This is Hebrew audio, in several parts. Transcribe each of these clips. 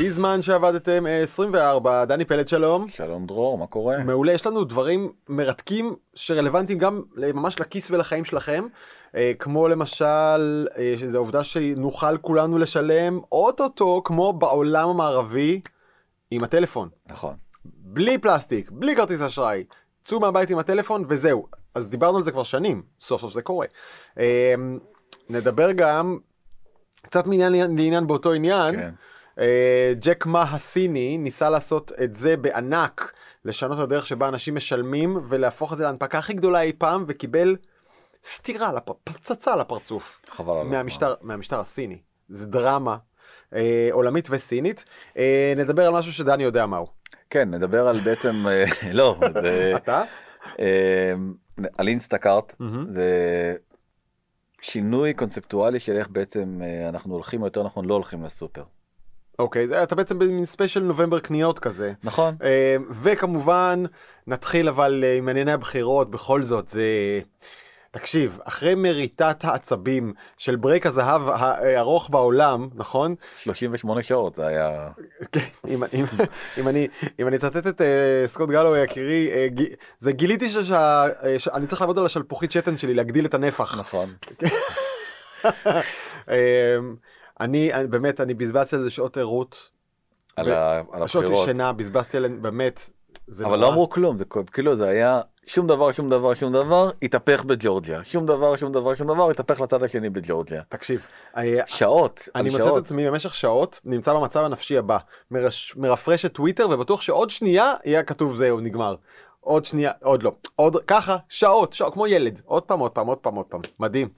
בזמן שעבדתם אה, 24, דני פלד שלום. שלום דרור, מה קורה? מעולה, יש לנו דברים מרתקים שרלוונטיים גם ממש לכיס ולחיים שלכם, אה, כמו למשל, אה, שזו העובדה שנוכל כולנו לשלם אוטוטו כמו בעולם המערבי עם הטלפון. נכון. בלי פלסטיק, בלי כרטיס אשראי. צאו מהבית עם הטלפון וזהו. אז דיברנו על זה כבר שנים, סוף סוף זה קורה. אה, נדבר גם קצת מעניין לעניין באותו עניין. כן. אה, ג'ק מה הסיני ניסה לעשות את זה בענק, לשנות את הדרך שבה אנשים משלמים ולהפוך את זה להנפקה הכי גדולה אי פעם וקיבל סטירה, לפ... פצצה לפרצוף חבל על הזמן. מהמשטר, מהמשטר הסיני. זה דרמה אה, עולמית וסינית. אה, נדבר על משהו שדני יודע מהו. כן, נדבר על בעצם, אה, לא, זה, אתה? אה, על אינסטאקארט, מהמם. זה שינוי קונספטואלי של איך בעצם אה, אנחנו הולכים, או יותר נכון לא הולכים לסופר. אוקיי, זה, אתה בעצם במין ספיישל נובמבר קניות כזה. נכון? אה, וכמובן נתחיל אבל אה, עם ענייני הבחירות בכל זאת זה תקשיב אחרי מריטת העצבים של ברייק הזהב הארוך בעולם נכון 38 שעות זה היה, כן, אם, אם, אם אני אם אני אצטט את אה, סקוט גלו יקירי אה, ג- זה גיליתי שאני צריך לעבוד על השלפוחית שתן שלי להגדיל את הנפח נכון. אני אני- באמת אני בזבזתי על זה שעות ערות על ו- ה- על שעות הבחירות. שינה בזבזתי עליהן באמת. אבל נורא. לא אמרו כלום, זה כאילו זה היה שום דבר, שום דבר, שום דבר, התהפך בג'ורג'יה. שום דבר, שום דבר, שום דבר, התהפך לצד השני בג'ורג'יה. תקשיב, אה, שעות, אני מוצא את שעות. עצמי במשך שעות נמצא במצב הנפשי הבא, מרש, מרפרש את טוויטר ובטוח שעוד שנייה יהיה כתוב זהו נגמר. עוד שנייה, עוד לא, עוד ככה, שעות, שעות, כמו ילד, עוד פעם, עוד פעם, עוד פעם, עוד פעם, מדהים.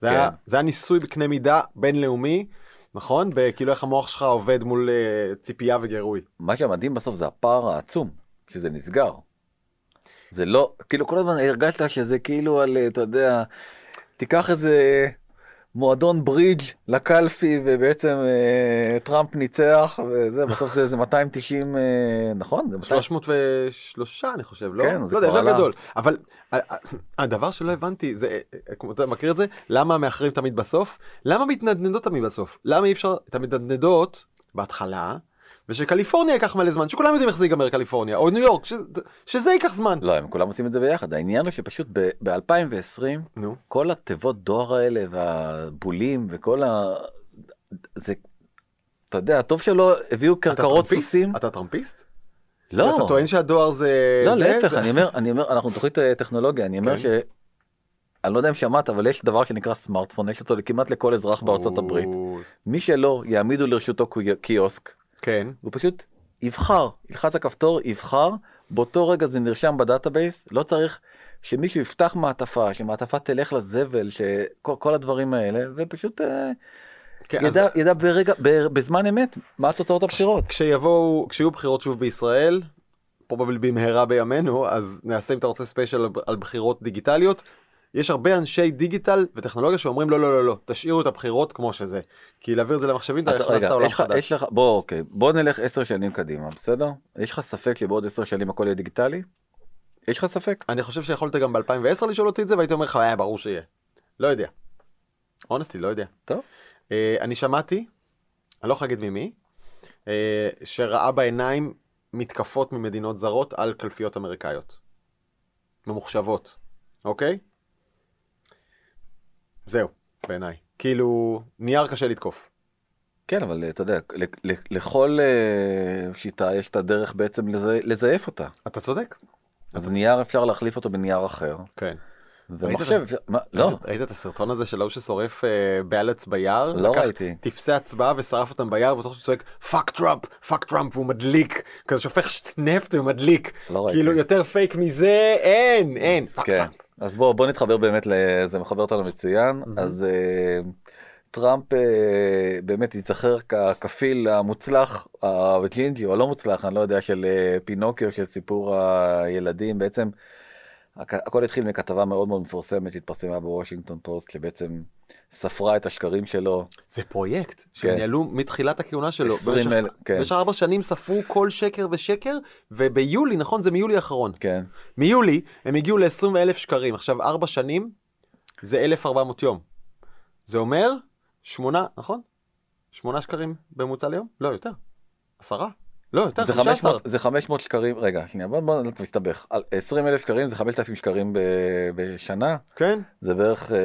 זה, כן. היה, זה היה ניסוי בקנה מידה בינלאומי, נכון? וכאילו איך המוח שלך עובד מול uh, ציפייה וגירוי. מה שמדהים בסוף זה הפער העצום, שזה נסגר. זה לא, כאילו כל הזמן הרגשת שזה כאילו על, אתה יודע, תיקח איזה מועדון ברידג' לקלפי ובעצם אה, טראמפ ניצח וזה, בסוף זה איזה 290, אה, נכון? זה 200 303 אני חושב, לא? כן, זה לא כבר עלה. גדול. אבל הדבר שלא הבנתי זה, כמו אתה מכיר את זה? למה מאחרים תמיד בסוף? למה מתנדנדות תמיד בסוף? למה אי אפשר את המתנדנדות בהתחלה? ושקליפורניה ייקח מלא זמן, שכולם יודעים איך זה ייגמר קליפורניה, או ניו יורק, ש- שזה ייקח זמן. לא, הם כולם עושים את זה ביחד. העניין הוא שפשוט ב-2020, נו, כל התיבות דואר האלה והבולים וכל ה... זה, אתה יודע, טוב שלא הביאו אתה קרקרות טראמפיסט? סוסים. אתה טראמפיסט? לא, אתה טוען שהדואר זה... לא, זה- להפך, זה- אני אומר, אני אומר, אנחנו תוכנית אה, טכנולוגיה, אני אומר כן. ש... אני לא יודע אם שמעת, אבל יש דבר שנקרא סמארטפון, יש אותו כמעט לכל אזרח בארצות הברית. מי שלא, יעמידו לרשותו קי- קיוסק, כן. הוא פשוט יבחר, ילחץ הכפתור, יבחר, באותו רגע זה נרשם ב database, לא צריך שמישהו יפתח מעטפה, שמעטפה תלך לזבל, שכל כל הדברים האלה, ופשוט אה, כן, אז ידע, ידע ברגע, ב, בזמן אמת, מה תוצאות הבחירות. כשיבואו, כשיהיו בחירות שוב בישראל, probably במהרה בימינו, אז נעשה אם אתה רוצה ספיישל על בחירות דיגיטליות. יש הרבה אנשי דיגיטל וטכנולוגיה שאומרים לא לא לא לא תשאירו את הבחירות כמו שזה כי להעביר את זה למחשבים אתה הכנסת רגע, עולם יש לך, חדש. לך, בוא אוקיי, בוא נלך עשר שנים קדימה, בסדר? יש לך ספק שבעוד עשר שנים הכל יהיה דיגיטלי? יש לך ספק? אני חושב שיכולת גם ב2010 לשאול אותי את זה והייתי אומר לך היה ברור שיהיה. לא יודע. אונסטי לא יודע. טוב. אה, אני שמעתי, אני לא יכול להגיד ממי, אה, שראה בעיניים מתקפות ממדינות זרות על קלפיות אמריקאיות. ממוחשבות, אוקיי? זהו, בעיניי. כאילו, נייר קשה לתקוף. כן, אבל אתה יודע, לכל אה, שיטה יש את הדרך בעצם לזי- לזייף אותה. אתה צודק. אז נייר אפשר להחליף אותו בנייר אחר. כן. ומחשב, מה- לא, ראית, את הסרטון הזה של ההוא ששורף אה, ballots ביער? לא לקח ראיתי. טפסי הצבעה ושרף אותם ביער ובטוח שהוא צועק fuck טראמפ, fuck טראמפ והוא מדליק. כזה שופך נפט ומדליק. לא ראיתי. כאילו יותר פייק מזה אין, אין. fuck כן. טראמפ. אז בוא בוא נתחבר באמת לזה מחבר אותנו מצוין אז אה, טראמפ אה, באמת ייזכר ככפיל המוצלח הג'ינג'י או הלא מוצלח אני לא יודע של אה, פינוקיו של סיפור הילדים בעצם. הכ- הכל התחיל מכתבה מאוד מאוד מפורסמת שהתפרסמה בוושינגטון פוסט שבעצם ספרה את השקרים שלו זה פרויקט שהם כן. ניהלו מתחילת הכהונה שלו. 20 במשך- כן. במשך ארבע שנים ספרו כל שקר ושקר וביולי נכון זה מיולי האחרון. כן מיולי הם הגיעו ל-20 אלף שקרים עכשיו ארבע שנים זה 1400 יום. זה אומר שמונה נכון? שמונה שקרים בממוצע ליום? לא יותר. עשרה? לא, יותר, זה 15. 500, זה 500 שקרים, רגע, שנייה, בוא, בוא, אתה מסתבך. על 20 אלף שקרים זה 5,000 שקרים ב, בשנה, כן, זה בערך, אה,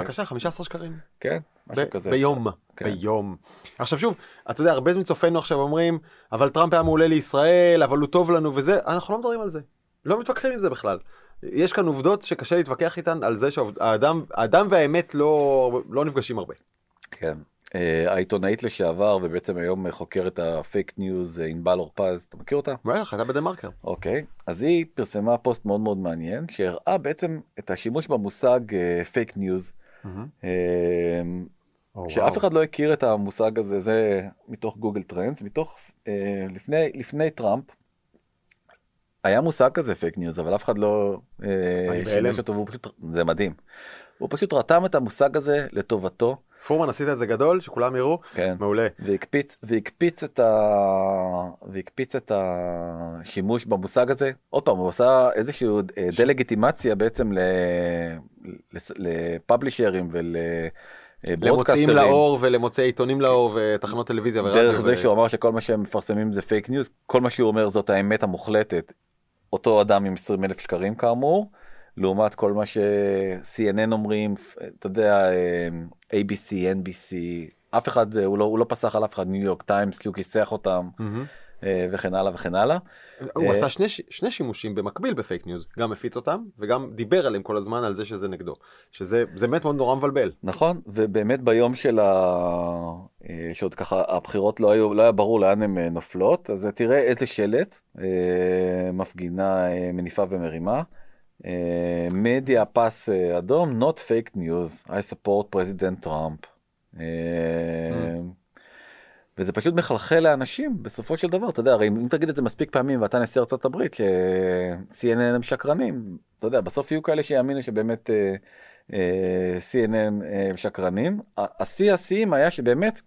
בבקשה, 15 שקלים. כן, משהו ב- כזה. ביום, כן. ביום. עכשיו שוב, אתה יודע, הרבה מצופינו עכשיו אומרים, אבל טראמפ היה מעולה לישראל, אבל הוא טוב לנו וזה, אנחנו לא מדברים על זה. לא מתווכחים עם זה בכלל. יש כאן עובדות שקשה להתווכח איתן על זה שהאדם האדם והאמת לא, לא נפגשים הרבה. כן. אה, העיתונאית לשעבר ובעצם היום חוקרת ה fake news אה, ענבל אורפז, אתה מכיר אותה? בטח, הייתה בדה מרקר. אוקיי, אז היא פרסמה פוסט מאוד מאוד מעניין שהראה בעצם את השימוש במושג fake news. שאף אחד לא הכיר את המושג הזה, זה מתוך גוגל טרנדס, מתוך, אה, לפני, לפני טראמפ, היה מושג כזה fake news, אבל אף אחד לא. שימש אותו, זה מדהים. הוא פשוט רתם את המושג הזה לטובתו, פורמן עשית את זה גדול, שכולם יראו, כן, מעולה. והקפיץ, והקפיץ את ה... והקפיץ את השימוש במושג הזה. עוד פעם, הוא עשה איזשהו אה, דה-לגיטימציה בעצם ל... לפאבלישרים ול... אה, למוציאים ברודקאסטרים. לאור ולמוציאי עיתונים לאור ותחנות טלוויזיה ורדיו. דרך זה ו- שהוא אמר שכל מה שהם מפרסמים זה fake news, כל מה שהוא אומר זאת האמת המוחלטת. אותו אדם עם 20 אלף שקרים כאמור, לעומת כל מה ש-CNN אומרים, אתה יודע, אה, ABC, NBC, אף אחד, אה, הוא לא, הוא לא פסח על אף אחד, ניו יורק טיימס, כי הוא כיסח אותם. אה, וכן הלאה וכן הלאה. הוא עשה שני, שני שימושים במקביל ב fake news, גם הפיץ אותם וגם דיבר עליהם כל הזמן על זה שזה נגדו. שזה זה באמת מאוד נורא מבלבל. נכון, ובאמת ביום של ה... שעוד ככה הבחירות לא היו, לא היה ברור לאן הן נופלות, אז תראה איזה שלט, מפגינה מניפה ומרימה, מדיה פס אה, אדום, not fake news, I support president Trump. אה, וזה פשוט מחלחל לאנשים בסופו של דבר, אתה יודע, הרי אם תגיד את זה מספיק פעמים ואתה נשיא ארצות הברית, ש-CNN הם שקרנים, אתה יודע, בסוף יהיו כאלה שיאמינו שבאמת אה, אה, CNN אה, שקרנים. השיא השיאים היה שבאמת,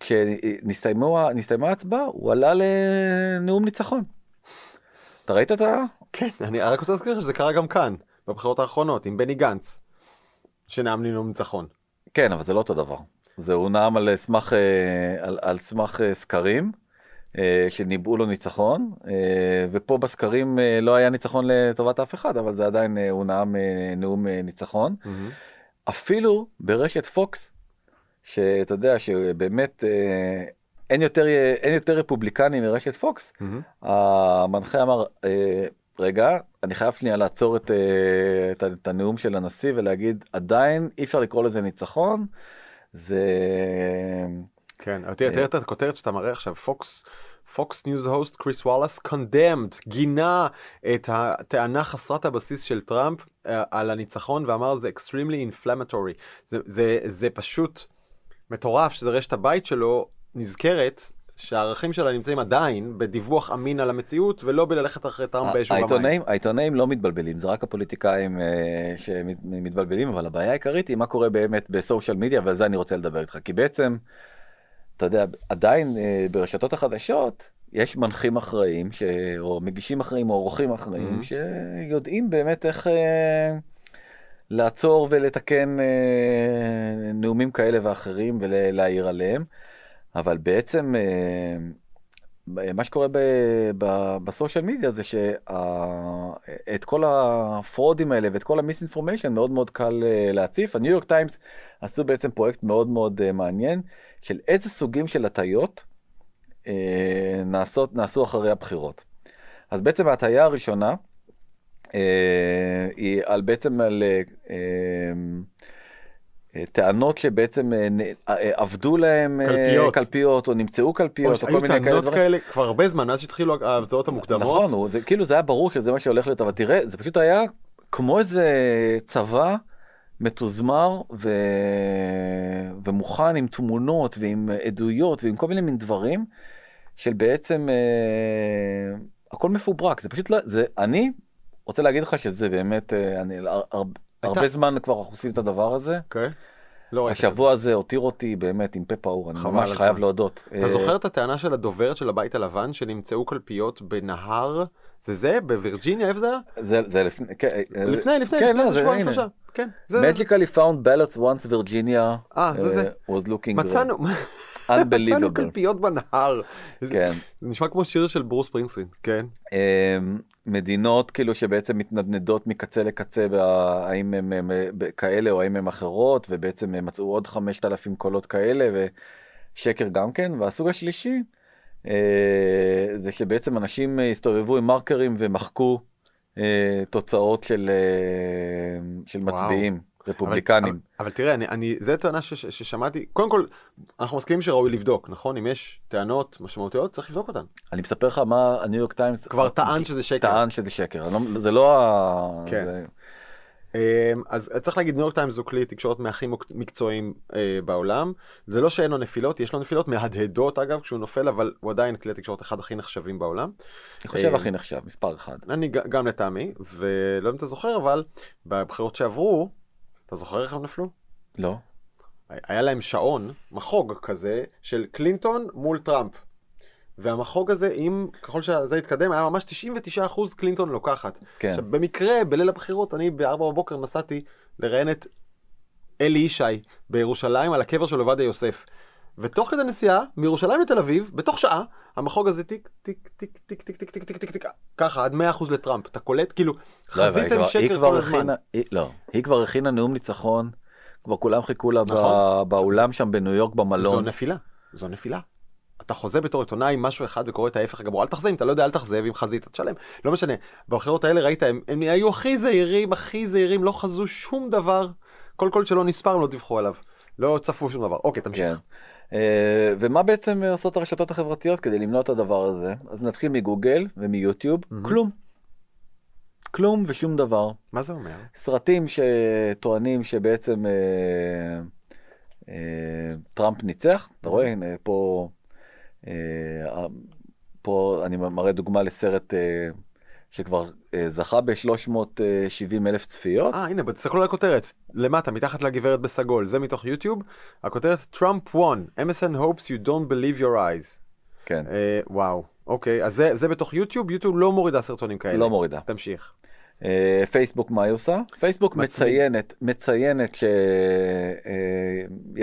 כשנסתיימה ההצבעה, הוא עלה לנאום ניצחון. אתה ראית את ה... כן, אני רק רוצה להזכיר לך שזה קרה גם כאן, בבחירות האחרונות, עם בני גנץ, שנאם לי נאום ניצחון. כן, אבל זה לא אותו דבר. זה הוא נאם על סמך, אה, על, על סמך אה, סקרים אה, שניבאו לו ניצחון, אה, ופה בסקרים אה, לא היה ניצחון לטובת אף אחד, אבל זה עדיין, אה, הוא נאם אה, נאום אה, ניצחון. אפילו ברשת פוקס, שאתה יודע שבאמת אה, אין יותר, אין יותר רפובליקנים מרשת פוקס, המנחה אמר, אה, רגע, אני חייב שנייה לעצור את, אה, את, את הנאום של הנשיא ולהגיד, עדיין אי אפשר לקרוא לזה ניצחון, זה... כן, תראה, את הכותרת שאתה מראה עכשיו, פוקס, פוקס ניוז host קריס וואלאס condemned, גינה את הטענה חסרת הבסיס של טראמפ אה, על הניצחון ואמר זה extremely inflammatory. זה, זה, זה פשוט מטורף שזה רשת הבית שלו נזכרת שהערכים שלה נמצאים עדיין בדיווח אמין על המציאות ולא בללכת אחרי טראמפ באש ובמים. העיתונאים, לא מתבלבלים, זה רק הפוליטיקאים אה, שמתבלבלים, אבל הבעיה העיקרית היא מה קורה באמת ב social media, ועל זה אני רוצה לדבר איתך, כי בעצם, אתה יודע, עדיין אה, ברשתות החדשות, יש מנחים אחראים, ש... או מגישים אחראים, או עורכים אחראים, Mhm. שיודעים באמת איך אה, לעצור ולתקן אה, נאומים כאלה ואחרים ולהעיר עליהם, אבל בעצם... אה, מה שקורה ב- ב- ב social media זה שאת כל הפרודים האלה ואת כל ה misinformation מאוד מאוד קל אה, להציף. הניו יורק טיימס עשו בעצם פרויקט מאוד מאוד אה, מעניין של איזה סוגים של הטיות אה, נעשות, נעשו אחרי הבחירות. אז בעצם ההטיה הראשונה אה, היא על בעצם על אה, אה, טענות שבעצם אה, אה, עבדו להם אה, קלפיות. קלפיות או נמצאו קלפיות או כל היו מיני כאלה טענות דברים. כאלה כבר הרבה זמן מאז שהתחילו ההמצאות המוקדמות. נכון, זה כאילו זה היה ברור שזה מה שהולך להיות, אבל תראה, זה פשוט היה כמו איזה צבא מתוזמר ו... ומוכן עם תמונות ועם עדויות ועם כל מיני מין דברים של בעצם אה, הכל מפוברק, זה פשוט לא, זה, אני רוצה להגיד לך שזה באמת, אה, אני, הר, הר, הרבה זמן כבר אנחנו עושים את הדבר הזה. אוקיי. לא ראיתי את זה. השבוע הזה הותיר אותי באמת עם פה פעור, אני ממש חייב. להודות. אתה אה, זוכר את הטענה של הדוברת של הבית הלבן שנמצאו קלפיות בנהר זה זה בווירג'יניה איפה זה היה? זה זה לפני כן, אה, לפני לפני כן, לפני לא, זה- שבועיים. שלושה. כן. זה- זה- magically found ballots once Virginia אה, זה זה. uh, was looking מצאנו. מצאנו. קלפיות בנהר. זה כן. זה נשמע כמו שיר של ברוס פרינסטרין. כן. אמ, מדינות כאילו שבעצם מתנדנדות מקצה לקצה האם הם אה, כאלה או האם הם אחרות ובעצם מצאו עוד 5,000 קולות כאלה ושקר גם כן והסוג השלישי אה, זה שבעצם אנשים אה, הסתובבו עם מרקרים ומחקו אה, תוצאות של אה, של וואו. מצביעים אבל- רפובליקנים. אבל, אבל תראה, אני, אני, זה טענה ש, ש, ששמעתי, קודם כל, אנחנו מסכימים שראוי לבדוק, נכון? אם יש טענות משמעותיות, צריך לבדוק אותן. אני מספר לך מה הניו יורק טיימס כבר טען שזה שקר. טען שזה שקר לא- זה לא ה... כן. זה- אז צריך להגיד, ניו יורק טיימס הוא כלי תקשורת מהכי מקצועיים אה, בעולם. זה לא שאין לו נפילות, יש לו נפילות מהדהדות אגב כשהוא נופל, אבל הוא עדיין כלי התקשורת אחד הכי נחשבים בעולם. אני חושב אה, הכי נחשב מספר אחד. אני גם לטעמי, ולא יודע אם אתה זוכר, אבל בבחירות שעברו, אתה זוכר איך הם נפלו? לא. היה להם שעון, מחוג כזה, של קלינטון מול טראמפ. והמחוג הזה, אם ככל שזה התקדם, היה ממש 99% קלינטון לוקחת. כן. עכשיו, במקרה, בליל הבחירות, אני ב-4 בבוקר נסעתי לראיין את אלי ישי בירושלים על הקבר של עובדיה יוסף. ותוך כדי נסיעה, מירושלים לתל אביב, בתוך שעה, המחוג הזה טיק, טיק, טיק, טיק, טיק, טיק, טיק, טיק, טיק, טיק, ככה, עד 100% לטראמפ. אתה קולט? כאילו, לא, חזיתם שקר כל הזמן. לא, היא כבר הכינה נאום ניצחון, כבר כולם חיכו לה נכון. באולם שם בניו יורק זו במלון. נפילה, זו נפילה. אתה חוזה בתור עיתונאי משהו אחד וקורא את ההפך הגמור, אל תחזה, אם אתה לא יודע אל תחזה, ואם חזית תשלם. לא משנה, בבחירות האלה ראית, הם, הם היו הכי זהירים, הכי זהירים, לא חזו שום דבר. כל קול שלא נספר הם לא דיווחו עליו. לא צפו שום דבר. אוקיי, כן. תמשיך. אה, ומה בעצם עושות הרשתות החברתיות כדי למנוע את הדבר הזה? אז נתחיל מגוגל ומיוטיוב, מהמם. כלום. כלום ושום דבר. מה זה אומר? סרטים שטוענים שבעצם אה, אה, טראמפ ניצח, אתה רואה הנה פה, פה אני מראה דוגמה לסרט אה, שכבר אה, זכה ב-370 אלף צפיות. אה, הנה, תסתכלו על הכותרת. למטה, מתחת לגברת בסגול. זה מתוך יוטיוב. הכותרת Trump won. MSN hopes you don't believe your eyes. כן, אה, וואו. אוקיי, אז זה, זה בתוך יוטיוב. יוטיוב לא מורידה סרטונים כאלה. לא מורידה. תמשיך. אה, פייסבוק מה היא עושה? פייסבוק. מציינת, מציינת שיש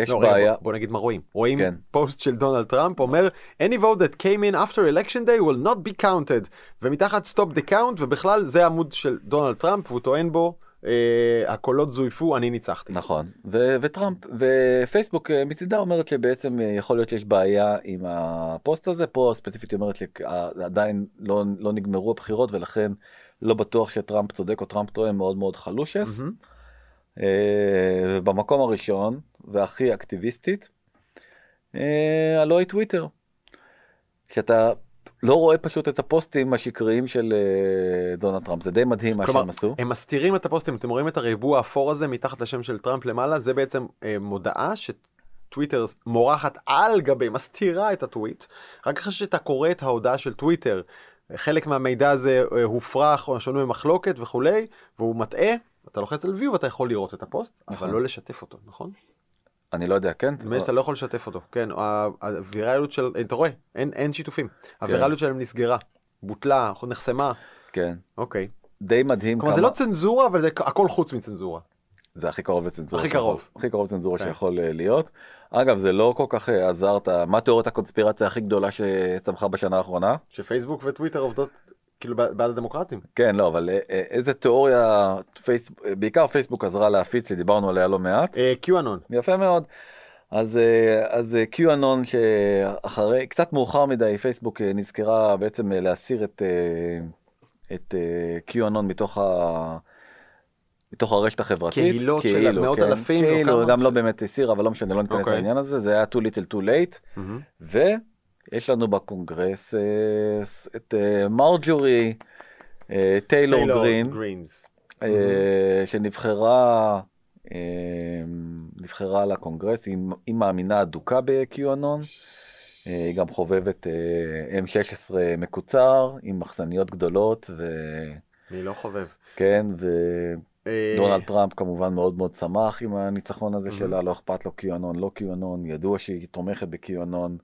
לא, רגע, בעיה. בוא, בוא נגיד מה רואים. רואים כן. פוסט של דונלד טראמפ אומר any vote that came in after election day will not be counted ומתחת stop the count ובכלל זה עמוד של דונלד טראמפ והוא טוען בו אה, הקולות זויפו אני ניצחתי. נכון, ו- וטראמפ, ופייסבוק אה, מצידה אומרת שבעצם אה, יכול להיות שיש בעיה עם הפוסט הזה, פה ספציפית אומרת שעדיין לא, לא נגמרו הבחירות ולכן לא בטוח שטראמפ צודק או טראמפ טועה מאוד מאוד חלושעס. אה, ובמקום הראשון והכי אקטיביסטית, אה, הלוא היא טוויטר. שאתה לא רואה פשוט את הפוסטים השקריים של אה, דונלד טראמפ, זה די מדהים מה שהם עשו. הם מסתירים את הפוסטים אתם רואים את הריבוע האפור הזה מתחת לשם של טראמפ למעלה זה בעצם אה, מודעה שטוויטר מורחת על גבי מסתירה את הטוויט רק אחרי שאתה קורא את ההודעה של טוויטר חלק מהמידע הזה אה, הופרך או שנוי במחלוקת וכולי והוא מטעה אתה לוחץ על view ואתה יכול לראות את הפוסט אבל נכון. לא לשתף אותו נכון? אני לא יודע, כן? נדמה לי שאתה לא יכול לשתף אותו כן הווירליות של אתה רואה אין אין שיתופים הווירליות שלהם נסגרה בוטלה נחסמה כן. אוקיי די מדהים כלומר זה לא צנזורה אבל זה הכל חוץ מצנזורה. זה הכי קרוב לצנזורה. הכי קרוב. הכי קרוב לצנזורה כן. שיכול אה, להיות. אגב, זה לא כל כך אה, עזרת, מה תיאוריית הקונספירציה הכי גדולה שצמחה בשנה האחרונה? שפייסבוק וטוויטר עובדות כאילו בעד הדמוקרטים. כן, לא, אבל אה, אה, איזה תיאוריה, פייס... בעיקר פייסבוק עזרה להפיץ, דיברנו עליה לא מעט. קיואנון. יפה מאוד. אז אז קיואנון שאחרי קצת מאוחר מדי פייסבוק נזכרה בעצם להסיר את את קיואנון מתוך ה... מתוך הרשת החברתית. קהילות של מאות אלפים, לא כאילו? גם לא באמת הסיר אבל לא משנה לא ניכנס אוקיי. לעניין הזה זה היה too little too late ויש לנו בקונגרס אה, את אה, מרג'ורי אה, טיילור גרין גרינס. שנבחרה נבחרה לקונגרס, היא, היא מאמינה אדוקה בקיואנון, היא גם חובבת אה, M16 מקוצר עם מחסניות גדולות אני לא חובב. וכן אה, ודונלד טראמפ כמובן מאוד מאוד שמח עם הניצחון הזה Mhm. שלה, לא אכפת לו קיואנון, לא קיואנון, ידוע שהיא תומכת בקיואנון.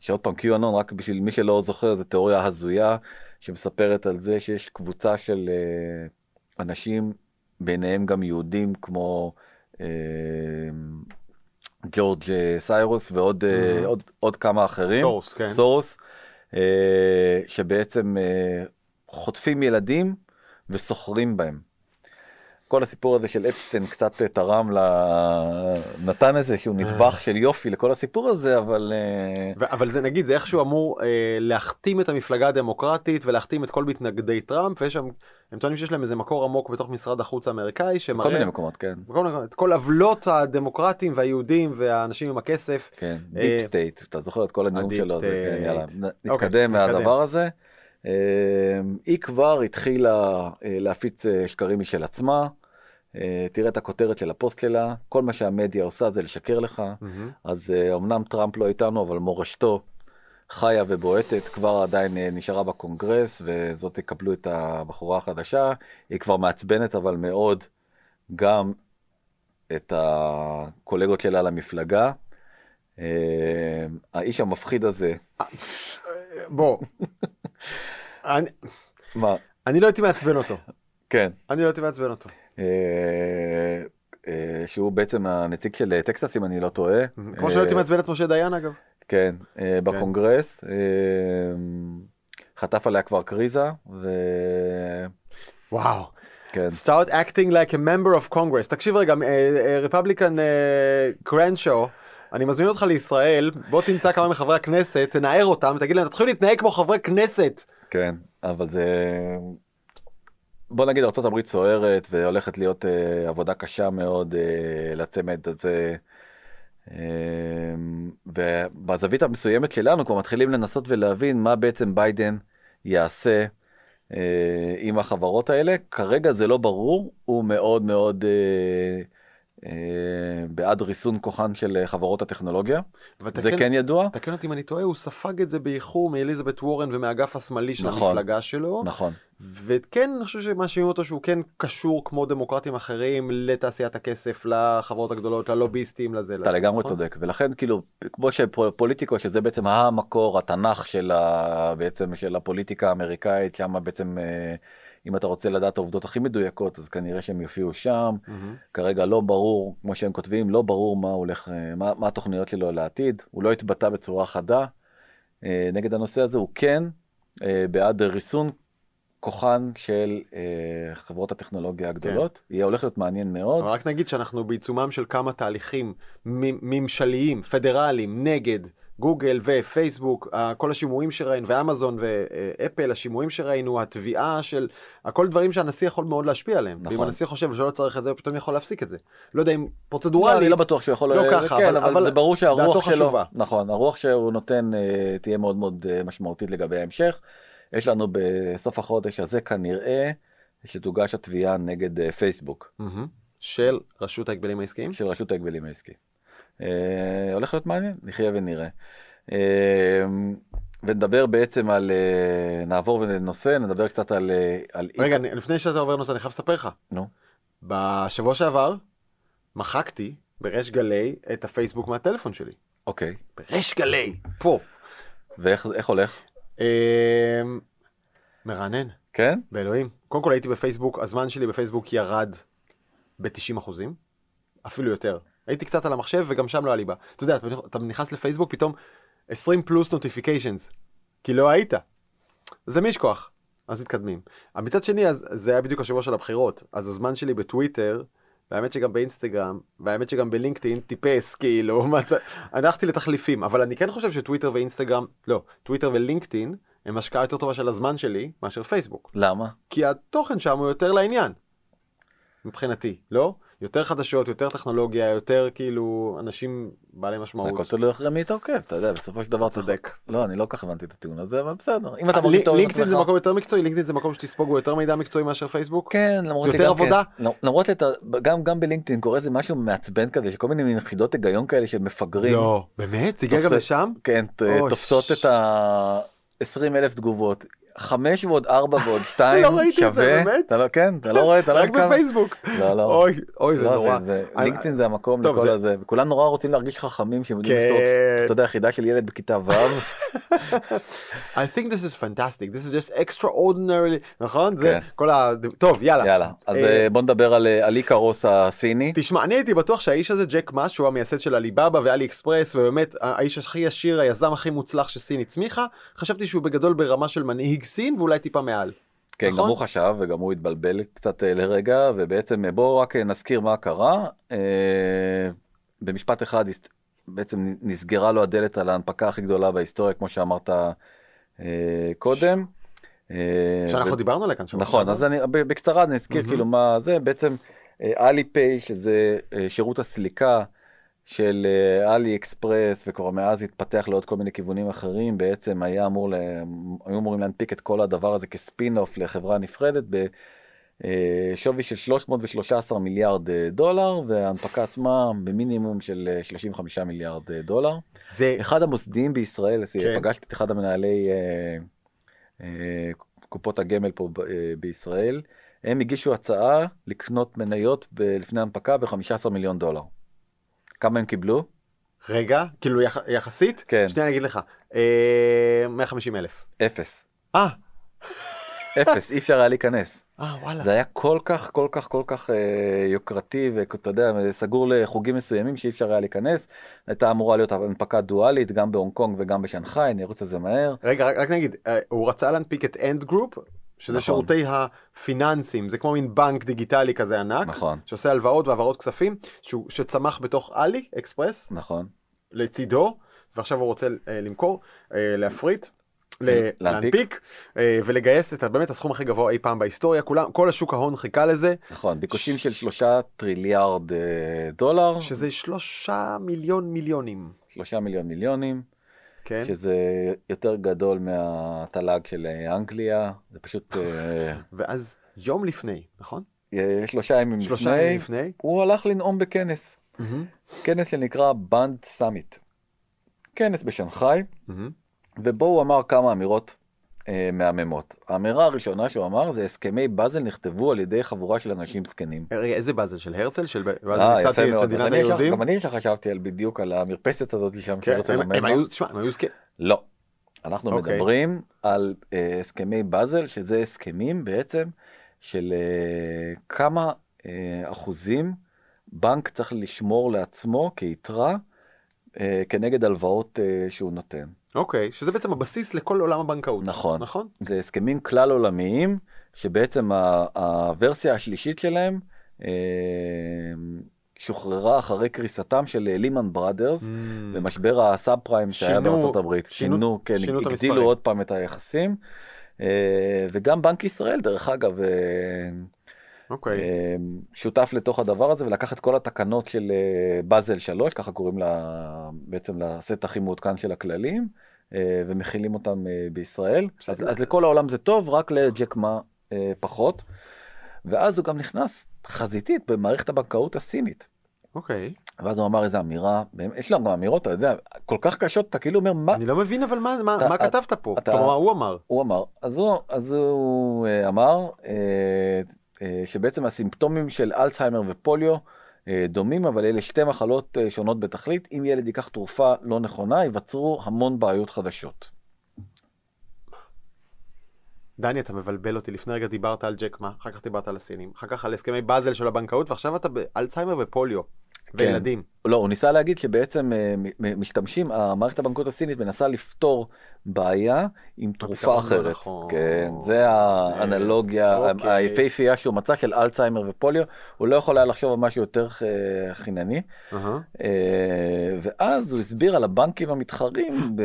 שעוד פעם קיואנון רק בשביל מי שלא זוכר זה תיאוריה הזויה שמספרת על זה שיש קבוצה של אה, אנשים, ביניהם גם יהודים כמו אה, ג'ורג' אה, סיירוס ועוד אה, Mhm. עוד, עוד כמה אחרים. סורוס, כן. סורוס, אה, שבעצם אה, חוטפים ילדים וסוחרים בהם. כל הסיפור הזה של אפסטיין קצת אה, תרם ל... נתן איזה שהוא נדבך של יופי לכל הסיפור הזה, אבל אה, ו- אבל זה נגיד זה איכשהו אמור אה, להכתים את המפלגה הדמוקרטית ולהכתים את כל מתנגדי טראמפ ויש שם הם טוענים שיש להם איזה מקור עמוק בתוך משרד החוץ האמריקאי שמראה כל מיני מקומות, כן. בכל מיני- את כל עוולות הדמוקרטים והיהודים והאנשים עם הכסף. כן, אה, deep state, אתה זוכר את כל הנאום שלו, זה, כן. יאללה, אוקיי, נתקדם נתקדם. מהדבר הזה. אה, היא כבר התחילה אה, להפיץ אה, שקרים משל עצמה, אה, תראה את הכותרת של הפוסט שלה, כל מה שהמדיה עושה זה לשקר לך, אז אה, אמנם טראמפ לא איתנו, אבל מורשתו חיה ובועטת, כבר עדיין אה, נשארה בקונגרס, וזאת תקבלו את הבחורה החדשה, היא כבר מעצבנת אבל מאוד גם את הקולגות שלה למפלגה. אה, האיש המפחיד הזה, בוא. אני, מה, אני לא הייתי מעצבן אותו. כן, אני לא הייתי מעצבן אותו. אה, אה, שהוא בעצם הנציג של אה, טקסס אם אני לא טועה. כמו שלא הייתי מעצבן את משה דיין אגב. כן, אה, בקונגרס, חטף עליה כבר קריזה, וואו. וכן, start acting like a member of Congress. תקשיב רגע, רפבליקן קרנשו, אני מזמין אותך לישראל, בוא תמצא כמה מחברי הכנסת, תנער אותם, תגיד להם, תתחילו להתנהג כמו חברי כנסת. כן, אבל זה... בוא נגיד ארה"ב סוערת והולכת להיות אה, עבודה קשה מאוד אה, לצמד הזה. אה, ובזווית המסוימת שלנו כבר מתחילים לנסות ולהבין מה בעצם ביידן יעשה אה, עם החברות האלה. כרגע זה לא ברור, הוא מאוד מאוד אה, בעד ריסון כוחן של חברות הטכנולוגיה. זה תקן- כן ידוע. תקן אותי אם אני טועה, הוא ספג את זה באיחור מאליזבת וורן ומהאגף השמאלי של נכון. המפלגה שלו. נכון. וכן, אני חושב שמאשימים אותו שהוא כן קשור כמו דמוקרטים אחרים לתעשיית הכסף, לחברות הגדולות, ללוביסטים, לזה. אתה לזה, לגמרי נכון? צודק ולכן כאילו כמו שפוליטיקו שזה בעצם המקור התנ"ך של ה... בעצם של הפוליטיקה האמריקאית שם בעצם אה, אם אתה רוצה לדעת העובדות הכי מדויקות אז כנראה שהם יופיעו שם. מהמם. כרגע לא ברור כמו שהם כותבים לא ברור מה הולך אה, מה, מה התוכניות שלו לעתיד הוא לא התבטא בצורה חדה. אה, נגד הנושא הזה הוא כן אה, בעד ריסון כוחן של אה, חברות הטכנולוגיה הגדולות. יהיה הולך להיות מעניין מאוד. רק נגיד שאנחנו בעיצומם של כמה תהליכים ממשליים, פדרליים, נגד גוגל ופייסבוק, כל השימועים שראינו, ואמזון ואפל, השימועים שראינו, התביעה של, הכל דברים שהנשיא יכול מאוד להשפיע עליהם. נכון. ואם הנשיא חושב שלא צריך את זה, הוא פתאום יכול להפסיק את זה. לא יודע אם לא, פרוצדורלית, אני לא בטוח שהוא יכול, לא אה, ככה, כן, אבל- אבל, אבל זה ברור שהרוח שלו, חשובה. נכון, הרוח שהוא נותן אה, תהיה מאוד מאוד אה, משמעותית לגבי ההמשך. יש לנו בסוף החודש הזה כנראה שתוגש התביעה נגד פייסבוק מהמם. של רשות ההגבלים העסקיים. של רשות ההגבלים העסקי. אה, הולך להיות מעניין, נחיה ונראה. אה, ונדבר בעצם על, אה, נעבור לנושא, נדבר קצת על, על רגע, אני- לפני שאתה עובר נושא, אני חייב לספר לך. נו, בשבוע שעבר מחקתי בריש גלי את הפייסבוק מהטלפון שלי. אוקיי, בריש גלי, פה. ואיך איך הולך? אה, מרענן, כן? באלוהים. קודם כל הייתי בפייסבוק, הזמן שלי בפייסבוק ירד ב-90 אחוזים, אפילו יותר. הייתי קצת על המחשב וגם שם לא היה לי בה. אתה יודע, אתה נכנס לפייסבוק, פתאום 20 פלוס נוטיפיקיישנס, כי לא היית. אז למי יש כוח? אז מתקדמים. מצד שני, אז זה היה בדיוק השבוע של הבחירות, אז הזמן שלי בטוויטר, והאמת שגם באינסטגרם, והאמת שגם בלינקדאין טיפס, כאילו, מצ... הלכתי לתחליפים, אבל אני כן חושב שטוויטר ואינסטגרם, לא, טוויטר ולינקדאין הם השקעה יותר טובה של הזמן שלי מאשר פייסבוק. למה? כי התוכן שם הוא יותר לעניין. מבחינתי, לא? יותר חדשות, יותר טכנולוגיה, יותר כאילו אנשים בעלי משמעות. הכל תלוי אחרי מי אתה עוקב, אתה יודע, בסופו של דבר. צודק. לא, אני לא כך הבנתי את הטיעון הזה, אבל בסדר. אם אתה מרגיש טוב עם לינקדאין זה עצמך... מקום יותר מקצועי, לינקדאין זה מקום שתספוג בו יותר מידע מקצועי מאשר פייסבוק. כן, למרות זה שגם יותר עבודה? כן, למרות שגם גם בלינקדאין קורה איזה משהו מעצבן כזה, שכל מיני מין יחידות היגיון כאלה של מפגרים. לא, באמת? זה הגיע גם לשם? כן, תופסות את ה... 20 אלף תגובות. חמש ועוד ארבע ועוד שתיים לא ראיתי את זה, שווה, באמת? אתה לא, כן, אתה לא רואה, אתה לא רק בפייסבוק. לא, לא. אוי, אוי, זה לא, נורא. לינקדאין זה המקום לכל זה- הזה, וכולם נורא רוצים להרגיש חכמים שהם יודעים כן. לפתור, אתה יודע, חידה של ילד בכיתה ו', I think this is fantastic, this is just extraordinary, נכון? זה כן. כל ה... טוב, יאללה. יאללה, אז אה, אה, בוא נדבר על אה, על איקרוס הסיני, תשמע, אני הייתי בטוח שהאיש הזה, ג'ק מאס, שהוא המייסד של עליבאבא ואלי אקספרס, ובאמת האיש הכי עשיר, היזם הכי מוצלח שסין הצמיחה, חשבתי שהוא בגדול ברמה של מנהיג סין ואולי טיפה מעל. כן, נכון? גם הוא חשב וגם הוא התבלבל קצת אה, לרגע, ובעצם אה, בואו רק אה, נזכיר מה קרה. במשפט אחד בעצם נסגרה לו הדלת על ההנפקה הכי גדולה בהיסטוריה, כמו שאמרת קודם. שאנחנו ו- דיברנו עליה כאן. נכון. אז אני בקצרה נזכיר מהמם. כאילו מה זה בעצם אלי פיי שזה שירות הסליקה של אה, אלי אקספרס וכבר מאז התפתח לעוד כל מיני כיוונים אחרים בעצם היה אמור ל... היו אמורים להנפיק את כל הדבר הזה כ spin off לחברה נפרדת בשווי של 313 מיליארד אה, דולר וההנפקה עצמה במינימום של אה, 35 מיליארד אה, דולר. זה אחד המוסדיים בישראל, כן. פגשתי את אחד המנהלי אה, אה, קופות הגמל פה אה, בישראל, הם הגישו הצעה לקנות מניות לפני הנפקה ב-15 מיליון דולר. כמה הם קיבלו? רגע, כאילו יח, יחסית, כן. שנייה אני אגיד לך, אה, 150 אלף. אפס. אה, אפס, אי אפשר היה להיכנס. אה וואלה. זה היה כל כך כל כך כל כך אה, יוקרתי ואתה יודע סגור לחוגים מסוימים שאי אפשר היה להיכנס. הייתה אמורה להיות הנפקה דואלית גם בהונג קונג וגם בשנגחאי, אני ארוץ על זה מהר. רגע, רק, רק נגיד, אה, הוא רצה להנפיק את Ant Group, שזה נכון. שירותי הפיננסים, זה כמו מין בנק דיגיטלי כזה ענק, נכון, שעושה הלוואות והעברות כספים, שהוא, שצמח בתוך אלי אקספרס, נכון. לצידו, ועכשיו הוא רוצה אה, למכור, אה, להפריט. ל- להנפיק. להנפיק אה, ולגייס את באמת הסכום הכי גבוה אי פעם בהיסטוריה כולם כל השוק ההון חיכה לזה נכון, ביקושים של שלושה טריליארד אה, דולר, שזה שלושה מיליון מיליונים שלושה מיליון מיליונים, כן. שזה יותר גדול מהתל"ג של אה, אנגליה, זה פשוט אה, ואז יום לפני נכון? אה, שלושה ימים שלושה לפני, ימים לפני. הוא הלך לנאום בכנס, כנס שנקרא Bund Summit. כנס בשנגחאי. ובו הוא אמר כמה אמירות אה, מהממות. האמירה הראשונה שהוא אמר זה הסכמי באזל נכתבו על ידי חבורה של אנשים זקנים. איזה באזל של הרצל של ואז אה, ייסדתי את מדינת היהודים גם אני ישר חשבתי על בדיוק על המרפסת הזאת שם כן, שהרצל עומד הם. היו תשמע, הם היו זקנים לא. אנחנו אוקיי. מדברים על אה, הסכמי באזל, שזה הסכמים בעצם של אה, כמה אה, אחוזים בנק צריך לשמור לעצמו כיתרה אה, כנגד הלוואות אה, שהוא נותן. אוקיי שזה בעצם הבסיס לכל עולם הבנקאות נכון. נכון זה הסכמים כלל עולמיים, שבעצם הוורסיה השלישית שלהם אה, שוחררה אחרי קריסתם של לימן בראדרס. במשבר הסאב פריים שהיה בארצות הברית, שינו- שינו, כן, שינו את הגדילו המספרים. עוד פעם את היחסים. אה, וגם בנק ישראל דרך אגב אה, אוקיי אה, שותף לתוך הדבר הזה ולקח את כל התקנות של אה, באזל 3 ככה קוראים לה בעצם לסט הכי מעודכן של הכללים אה, ומכילים אותם אה, בישראל אז, בסדר. אז לכל העולם זה טוב רק לג'ק מה אה, פחות. ואז הוא גם נכנס חזיתית במערכת הבנקאות הסינית. אוקיי ואז הוא אמר איזה אמירה, יש לו גם אמירות, אתה יודע, כל כך קשות, אתה כאילו אומר, מה אני לא מבין אבל מה מה אתה- מה כתבת פה אתה- כלומר הוא אמר הוא אמר? אז הוא, אז הוא אמר שבעצם הסימפטומים של אלצהיימר ופוליו אה, דומים, אבל אלה שתי מחלות אה, שונות בתכלית. אם ילד ייקח תרופה לא נכונה, ייווצרו המון בעיות חדשות. דני אתה מבלבל אותי. לפני רגע דיברת על ג'ק מה? אחר כך דיברת על הסינים. אחר כך על הסכמי באזל של הבנקאות ועכשיו אתה באלצהיימר ופוליו. וילדים. לא, הוא ניסה להגיד שבעצם אה, משתמשים, המערכת הבנקאות הסינית מנסה לפתור בעיה עם תרופה לא אחרת. נכון. כן, זה האנלוגיה אוקיי. היפהפייה שהוא מצא של אלצהיימר ופוליו, הוא לא יכול היה לחשוב על משהו יותר אה, חינני. אה, ואז הוא הסביר על הבנקים המתחרים ב...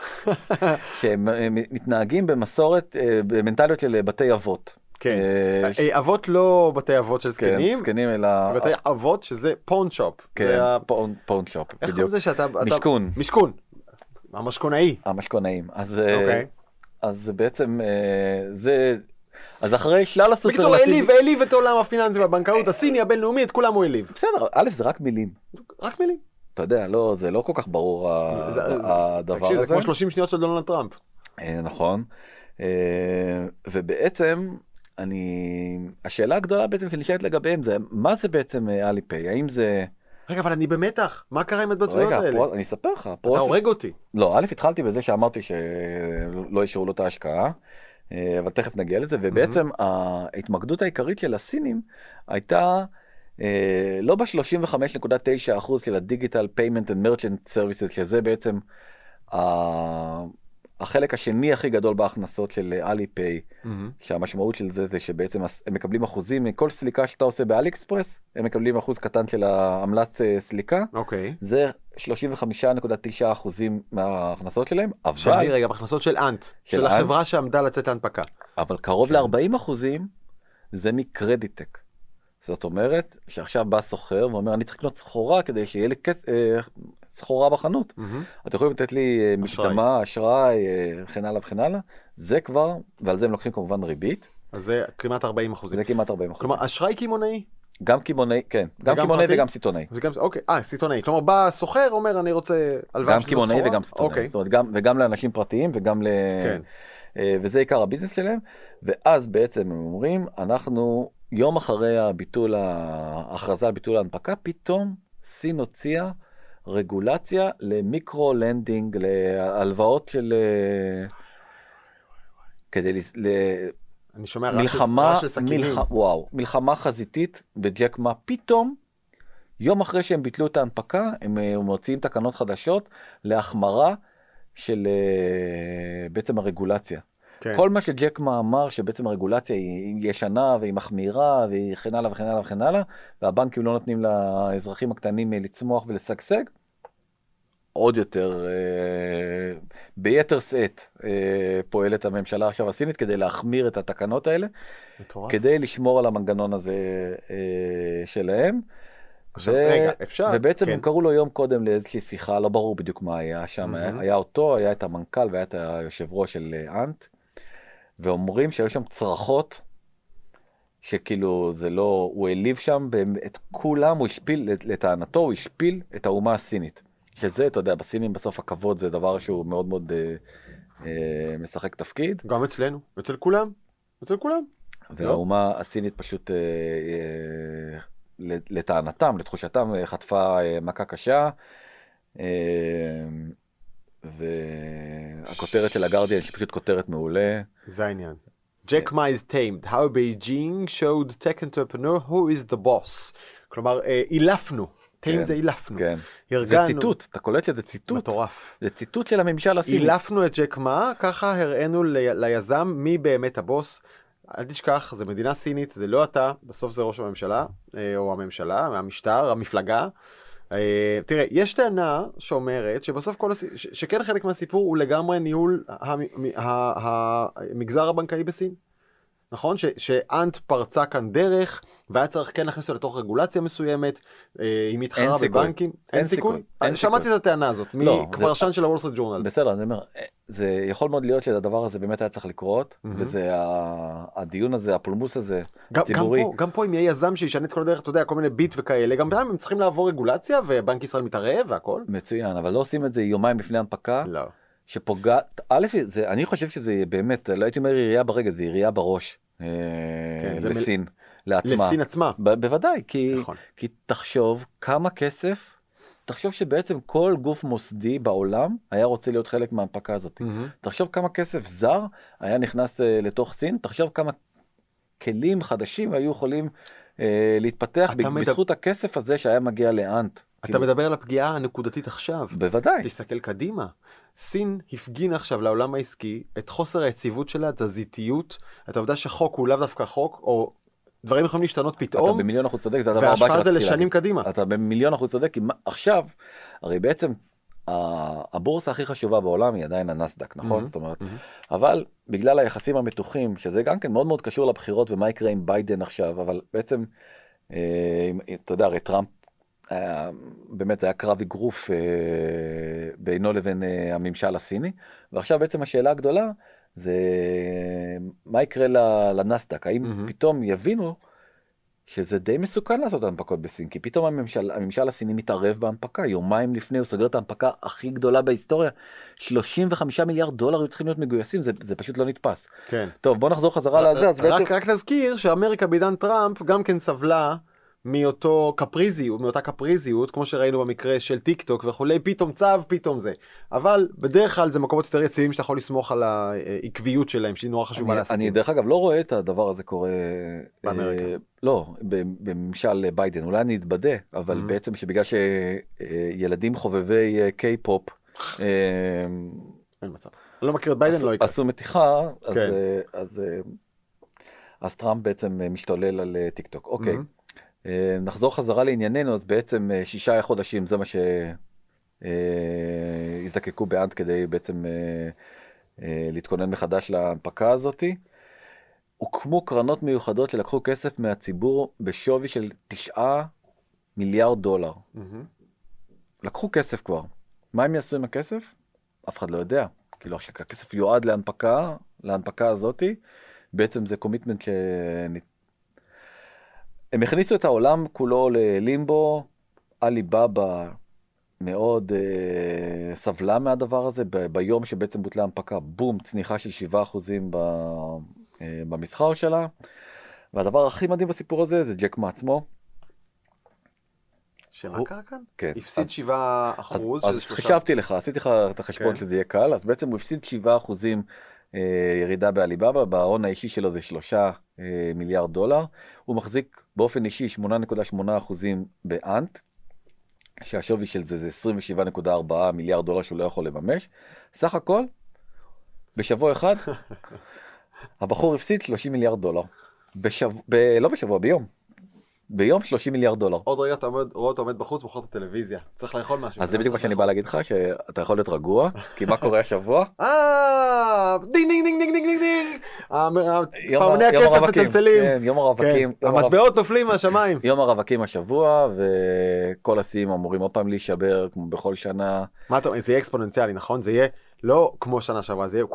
שהם אה, מתנהגים במסורת, אה, במנטליות של בתי אבות. כן אה, ש- אה, אבות לא בתי אבות של כן, זקנים זקנים אלא... בתי אבות שזה pawn shop כן, זה pawn- pawn shop, איך קוראים בדיוק. לזה שאתה אתה- משכון. המשכונאי המשכונאים. אז, אה, אוקיי. אז בעצם אה, זה... אז אחרי שלל בקיצור הסופרלטיבים... העליב העליב את עולם הפיננסי והבנקאות הסיני הבינלאומי את כולם הוא העליב בסדר, א' זה רק מילים. רק מילים אתה יודע, לא, זה לא כל כך ברור זה- זה- הדבר תקשיב זה הזה. כמו 30 שניות של דונלד טראמפ אה, נכון. ובעצם אני השאלה הגדולה בעצם שנשאלת לגביהם זה מה זה בעצם אליפיי האם זה רגע, אבל אני במתח, מה קרה עם ההתבטאויות רגע האלה? פרו, אני אספר לך אתה הורג אותי. לא א' התחלתי בזה שאמרתי שלא אישרו לו את ההשקעה. אה, אבל תכף נגיע לזה ובעצם ההתמקדות העיקרית של הסינים הייתה אה, לא ב-35.9 אחוז של הדיגיטל פיימנט and merchant services שזה בעצם החלק השני הכי גדול בהכנסות של אליפיי מהמם. שהמשמעות של זה זה שבעצם הם מקבלים אחוזים מכל סליקה שאתה עושה באלי אקספרס הם מקבלים אחוז קטן של העמלת אה, סליקה אוקיי. זה 35.9 אחוזים מההכנסות שלהם אבל רגע, בהכנסות של אנט, של של אנט? החברה שעמדה לצאת להנפקה. אבל קרוב ל-40 אחוזים זה מקרדיטק. זאת אומרת שעכשיו בא סוחר ואומר אני צריך לקנות סחורה כדי שיהיה לי כס... אה, סחורה בחנות. מהמם. אתם יכולים לתת לי אה, אשראי. אה, וכן הלאה וכן הלאה. זה כבר, ועל זה הם לוקחים כמובן ריבית, אז זה כמעט 40 אחוזים. זה כמעט 40 אחוזים. כלומר, אשראי קמעונאי? גם קמעונאי, כן, גם וגם קמעונאי? וגם סיטונאי. זה גם, אוקיי, אה, סיטונאי. כלומר, בא סוחר, אומר, אני רוצה הלוואה גם קמעונאי? וגם סיטונאי. אוקיי, זאת אומרת, גם, וגם לאנשים פרטיים וגם ל... כן. וזה עיקר הביזנס שלהם, ואז בעצם הם אומרים, אנחנו יום אחרי הביטול, ההכרזה על ביטול ההנפקה, פתאום סין הוציאה רגולציה ל micro lending, להלוואות של... אה, כדי לס- ל... אני שומע מלחמה, רעש של סכינים. מלח... וואו, מלחמה חזיתית בג'ק מה, פתאום, יום אחרי שהם ביטלו את ההנפקה, הם אה, מוציאים תקנות חדשות להחמרה של אה, בעצם הרגולציה. כן. כל מה שג'ק מה אמר שבעצם הרגולציה היא ישנה והיא מחמירה והיא וכן הלאה וכן הלאה וכן הלאה והבנקים לא נותנים לאזרחים הקטנים אה, לצמוח ולשגשג. עוד יותר אה, ביתר שאת אה, פועלת הממשלה עכשיו הסינית כדי להחמיר את התקנות האלה מטורף. כדי לשמור על המנגנון הזה אה, שלהם. עכשיו, ו- רגע, אפשר, ובעצם כן. הם קראו לו יום קודם לאיזושהי שיחה לא ברור בדיוק מה היה שם היה, מהמם. היה אותו היה את המנכ"ל והיה את היושב ראש של אה, אנט. ואומרים שהיו שם צרחות. שכאילו זה לא הוא העליב שם את כולם הוא השפיל לטענתו הוא השפיל את האומה הסינית. שזה אתה יודע בסינים בסוף הכבוד זה דבר שהוא מאוד מאוד אה, אה, משחק תפקיד. גם אצלנו, אצל כולם, אצל כולם. והאומה הסינית פשוט אה, אה, לטענתם, לתחושתם, אה, חטפה אה, מכה קשה. אה, והכותרת של הגרדיאן שהיא פשוט כותרת מעולה. זה העניין. Ma is tamed, how Beijing showed tech entrepreneur who is the boss. כלומר, אה, אילפנו, כן, זה אילפנו. כן. זה הרגענו. ציטוט, אתה קולט שזה ציטוט? מטורף. זה ציטוט של הממשל הסיני. אילפנו את ג'ק מה, ככה הראינו לי- ליזם מי באמת הבוס. אל תשכח, זה מדינה סינית, זה לא אתה, בסוף זה ראש הממשלה, אה, או הממשלה, המשטר, המפלגה. אה, תראה, יש טענה שאומרת שבסוף כל הס... ש- שכן חלק מהסיפור הוא לגמרי ניהול המגזר הבנקאי בסין. נכון? ש- שאנט פרצה כאן דרך, והיה צריך כן להכניס אותו לתוך רגולציה מסוימת, אה, היא מתחרה אין סיכוי. בבנקים. אין אין סיכוי? אין שמעתי סיכוי. את הטענה הזאת, לא, זה- מפרשן של הוול סטריט ג'ורנל. בסדר, אני אומר, אה, זה יכול מאוד להיות שהדבר הזה באמת היה צריך לקרות, מהמם. וזה הדיון הזה, הפולמוס הזה, גם, גם, ציבורי. פה, גם פה אם יהיה יזם שישנה את כל הדרך, אתה יודע, כל מיני ביט וכאלה, גם הם צריכים לעבור רגולציה ובנק ישראל מתערב והכל. מצוין, אבל לא עושים את זה יומיים לפני הנפקה, לא. שפוגעת, א', זה, אני חושב שזה באמת, לא הייתי אומר ירייה ברגל, זה ירייה בראש אה, כן, מ- לסין, לעצמה. לסין עצמה. ב- בוודאי, כי, נכון. כי תחשוב כמה כסף, תחשוב שבעצם כל גוף מוסדי בעולם היה רוצה להיות חלק מההנפקה הזאת. מהמם. תחשוב כמה כסף זר היה נכנס אה, לתוך סין, תחשוב כמה כלים חדשים היו יכולים אה, להתפתח אתה ב- מדבר- בזכות הכסף הזה שהיה מגיע לאנט. אתה כאילו, מדבר על הפגיעה הנקודתית עכשיו. בוודאי. תסתכל קדימה. סין הפגינה עכשיו לעולם העסקי את חוסר היציבות שלה, את הזיתיות, את העובדה שחוק הוא לאו דווקא חוק, או דברים יכולים להשתנות אתה פתאום, במיליון אחוז צודק, זה הדבר הבא וההשפעה זה שרציתי לשנים להגיד. קדימה. אתה במיליון אחוז צודק, כי עכשיו, הרי בעצם הבורסה הכי חשובה בעולם היא עדיין הנסדק, נכון? מהמם. זאת אומרת, מהמם. אבל בגלל היחסים המתוחים, שזה גם כן מאוד מאוד קשור לבחירות ומה יקרה עם ביידן עכשיו, אבל בעצם, אה, אתה יודע, הרי טראמפ, היה- באמת זה היה קרב אגרוף אה, בינו לבין אה, הממשל הסיני, ועכשיו בעצם השאלה הגדולה זה מה יקרה לנאסד"ק, האם מהמם. פתאום יבינו שזה די מסוכן לעשות הנפקות בסין כי פתאום הממשל, הממשל הסיני מתערב בהנפקה יומיים לפני הוא סוגר את ההנפקה הכי גדולה בהיסטוריה 35 מיליארד דולר היו צריכים להיות מגויסים זה, זה פשוט לא נתפס. כן. טוב בוא נחזור חזרה לזה אז רק, בעצם רק נזכיר שאמריקה בעידן טראמפ גם כן סבלה מאותו קפריזיות, מאותה קפריזיות, כמו שראינו במקרה של טיק טוק וכולי, פתאום צו, פתאום זה. אבל בדרך כלל זה מקומות יותר יציבים שאתה יכול לסמוך על העקביות שלהם, שהיא נורא חשובה לעסקים. אני דרך אגב לא רואה את הדבר הזה קורה באמריקה. אה, לא בממשל ביידן אולי אני אתבדה אבל Mhm. בעצם שבגלל שילדים חובבי אה, קיי-פופ אה, אין מצב. אני לא מכיר את ביידן, עשו- לא יקרה. עשו מתיחה אז כן. אה, אז אה, אז טראמפ בעצם אה, משתולל על אה, טיק טוק אוקיי Mhm. אה, נחזור חזרה לענייננו אז בעצם אה, שישה חודשים זה מה שהזדקקו באנט כדי בעצם אה, אה, להתכונן מחדש להנפקה הזאתי. הוקמו קרנות מיוחדות שלקחו כסף מהציבור בשווי של תשעה מיליארד דולר. לקחו כסף כבר. מה הם יעשו עם הכסף? אף אחד לא יודע. כאילו הכסף יועד להנפקה, להנפקה הזאתי, בעצם זה קומיטמנט ש... הם הכניסו את העולם כולו ללימבו, עליבאבא מאוד אה, סבלה מהדבר הזה, ב- ביום שבעצם בוטלה ההנפקה, בום, צניחה של 7% ב, אה, במסחר שלה. והדבר הכי מדהים בסיפור הזה זה ג'ק מה עצמו. קרה כאן? כן. הפסיד אז- 7 אז, אחוז. אז שזה שלושה- חשבתי לך, עשיתי לך את החשבון כן. שזה יהיה קל, אז בעצם הוא הפסיד 7 אחוזים אה, ירידה בעליבאבא, בהון האישי שלו זה 3 אה, מיליארד דולר, הוא מחזיק באופן אישי 8.8 אחוזים באנט, שהשווי של זה זה 27.4 מיליארד דולר שהוא לא יכול לממש, סך הכל, בשבוע אחד, הבחור הפסיד 30 מיליארד דולר, בשבוע, ב, לא בשבוע, ביום, ביום 30 מיליארד דולר. עוד רגע אתה עומד- רואה אותו עומד בחוץ מוכר את הטלוויזיה. צריך לאכול משהו. אז זה בדיוק מה שאני. בא להגיד לך, שאתה יכול להיות רגוע, כי מה קורה השבוע? אה, דינג דינג דינג דינג דינג דינג פעמוני הכסף הרווקים. מצלצלים. כן, יום הרווקים. כן, יום הרו- המטבעות נופלים מהשמיים. יום הרווקים השבוע, וכל השיאים אמורים עוד פעם להישבר, כמו בכל שנה. מה אתה אומר? זה יהיה אקספוננציאלי, נכון? זה יהיה לא כמו שנה שעברה, זה יהיה...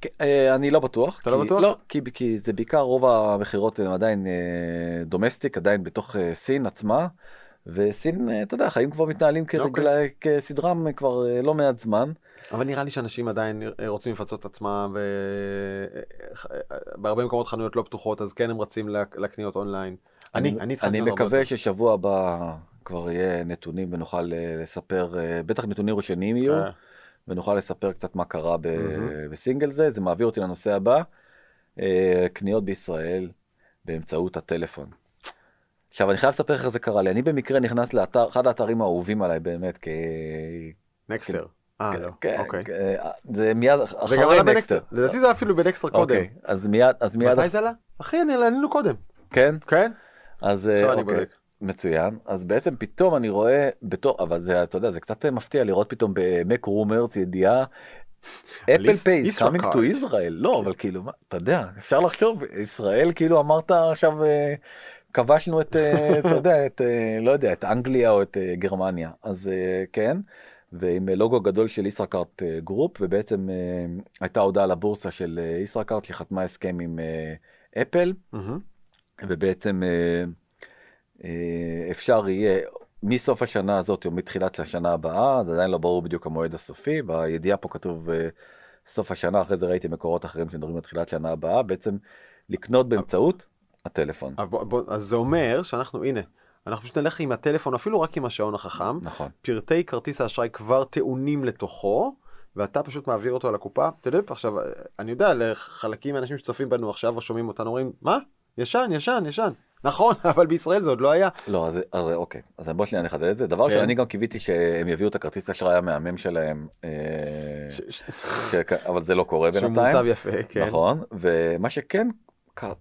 כן, אה, אני לא בטוח. אתה לא בטוח? לא, כי, כי זה בעיקר רוב המכירות עדיין אה, דומסטיק, עדיין בתוך אה, סין עצמה. וסין, אתה יודע, חיים כבר מתנהלים אוקיי. כסדרם כבר לא מעט זמן. אבל נראה לי שאנשים עדיין רוצים לפצות את עצמם, ובהרבה מקומות חנויות לא פתוחות, אז כן הם רצים לק- לקניות אונליין. אני, אני אני הרבה מקווה. ששבוע הבא כבר יהיה נתונים ונוכל לספר, בטח נתונים ראשוניים יהיו. אה, ונוכל לספר קצת מה קרה ב- מהמם. בסינגל זה, זה מעביר אותי לנושא הבא, אה, קניות בישראל באמצעות הטלפון. עכשיו אני חייב לספר לך איך זה קרה לי, אני במקרה נכנס לאתר, אחד האתרים האהובים עליי באמת, כי... נקסטר. אה, לא. כן, אוקיי. זה מיד אחרי נקסטר. לדעתי זה אפילו בנקסטר קודם. אוקיי, אז מיד, אז מיד, מתי זה עלה? אחי, אני עלינו קודם. כן, כן? אז אה, אוקיי. מצוין, אז בעצם פתאום אני רואה בתור, אבל זה, אתה יודע, זה קצת מפתיע לראות פתאום במק רומרס ידיעה. אפל פייס ישראכרט. to ישראל לא אבל כאילו מה אתה יודע אפשר לחשוב ישראל כאילו אמרת עכשיו אה, כבשנו את אה, אתה יודע את אה, לא יודע את אנגליה או את גרמניה אז כן ועם לוגו גדול של ישראכרט group ובעצם הייתה הודעה לבורסה של ישראכרט שחתמה הסכם עם אפל מהמם. ובעצם אה, אה, אפשר יהיה מסוף השנה הזאת או מתחילת השנה הבאה, זה עדיין לא ברור בדיוק המועד הסופי, בידיעה פה כתוב אה, סוף השנה, אחרי זה ראיתי מקורות אחרים שמדברים על תחילת שנה הבאה, בעצם לקנות באמצעות הטלפון. בוא- אז זה אומר שאנחנו, הנה, אנחנו פשוט נלך עם הטלפון, אפילו רק עם השעון החכם, נכון. פרטי כרטיס האשראי כבר טעונים לתוכו, ואתה פשוט מעביר אותו לקופה. אתה יודע, עכשיו, אני יודע, לחלקים מהאנשים שצופים בנו עכשיו או שומעים אותנו אומרים, מה? ישן, ישן, ישן. נכון, אבל בישראל זה עוד לא היה. לא, אז, אז אוקיי, אז בוא שנייה נחדד את זה. דבר כן. שאני גם קיוויתי שהם יביאו את הכרטיס האשראי המהמם שלהם, אה, ש- ש- ש... אבל זה לא קורה שהוא בינתיים. מוצב יפה, כן. נכון, ומה שכן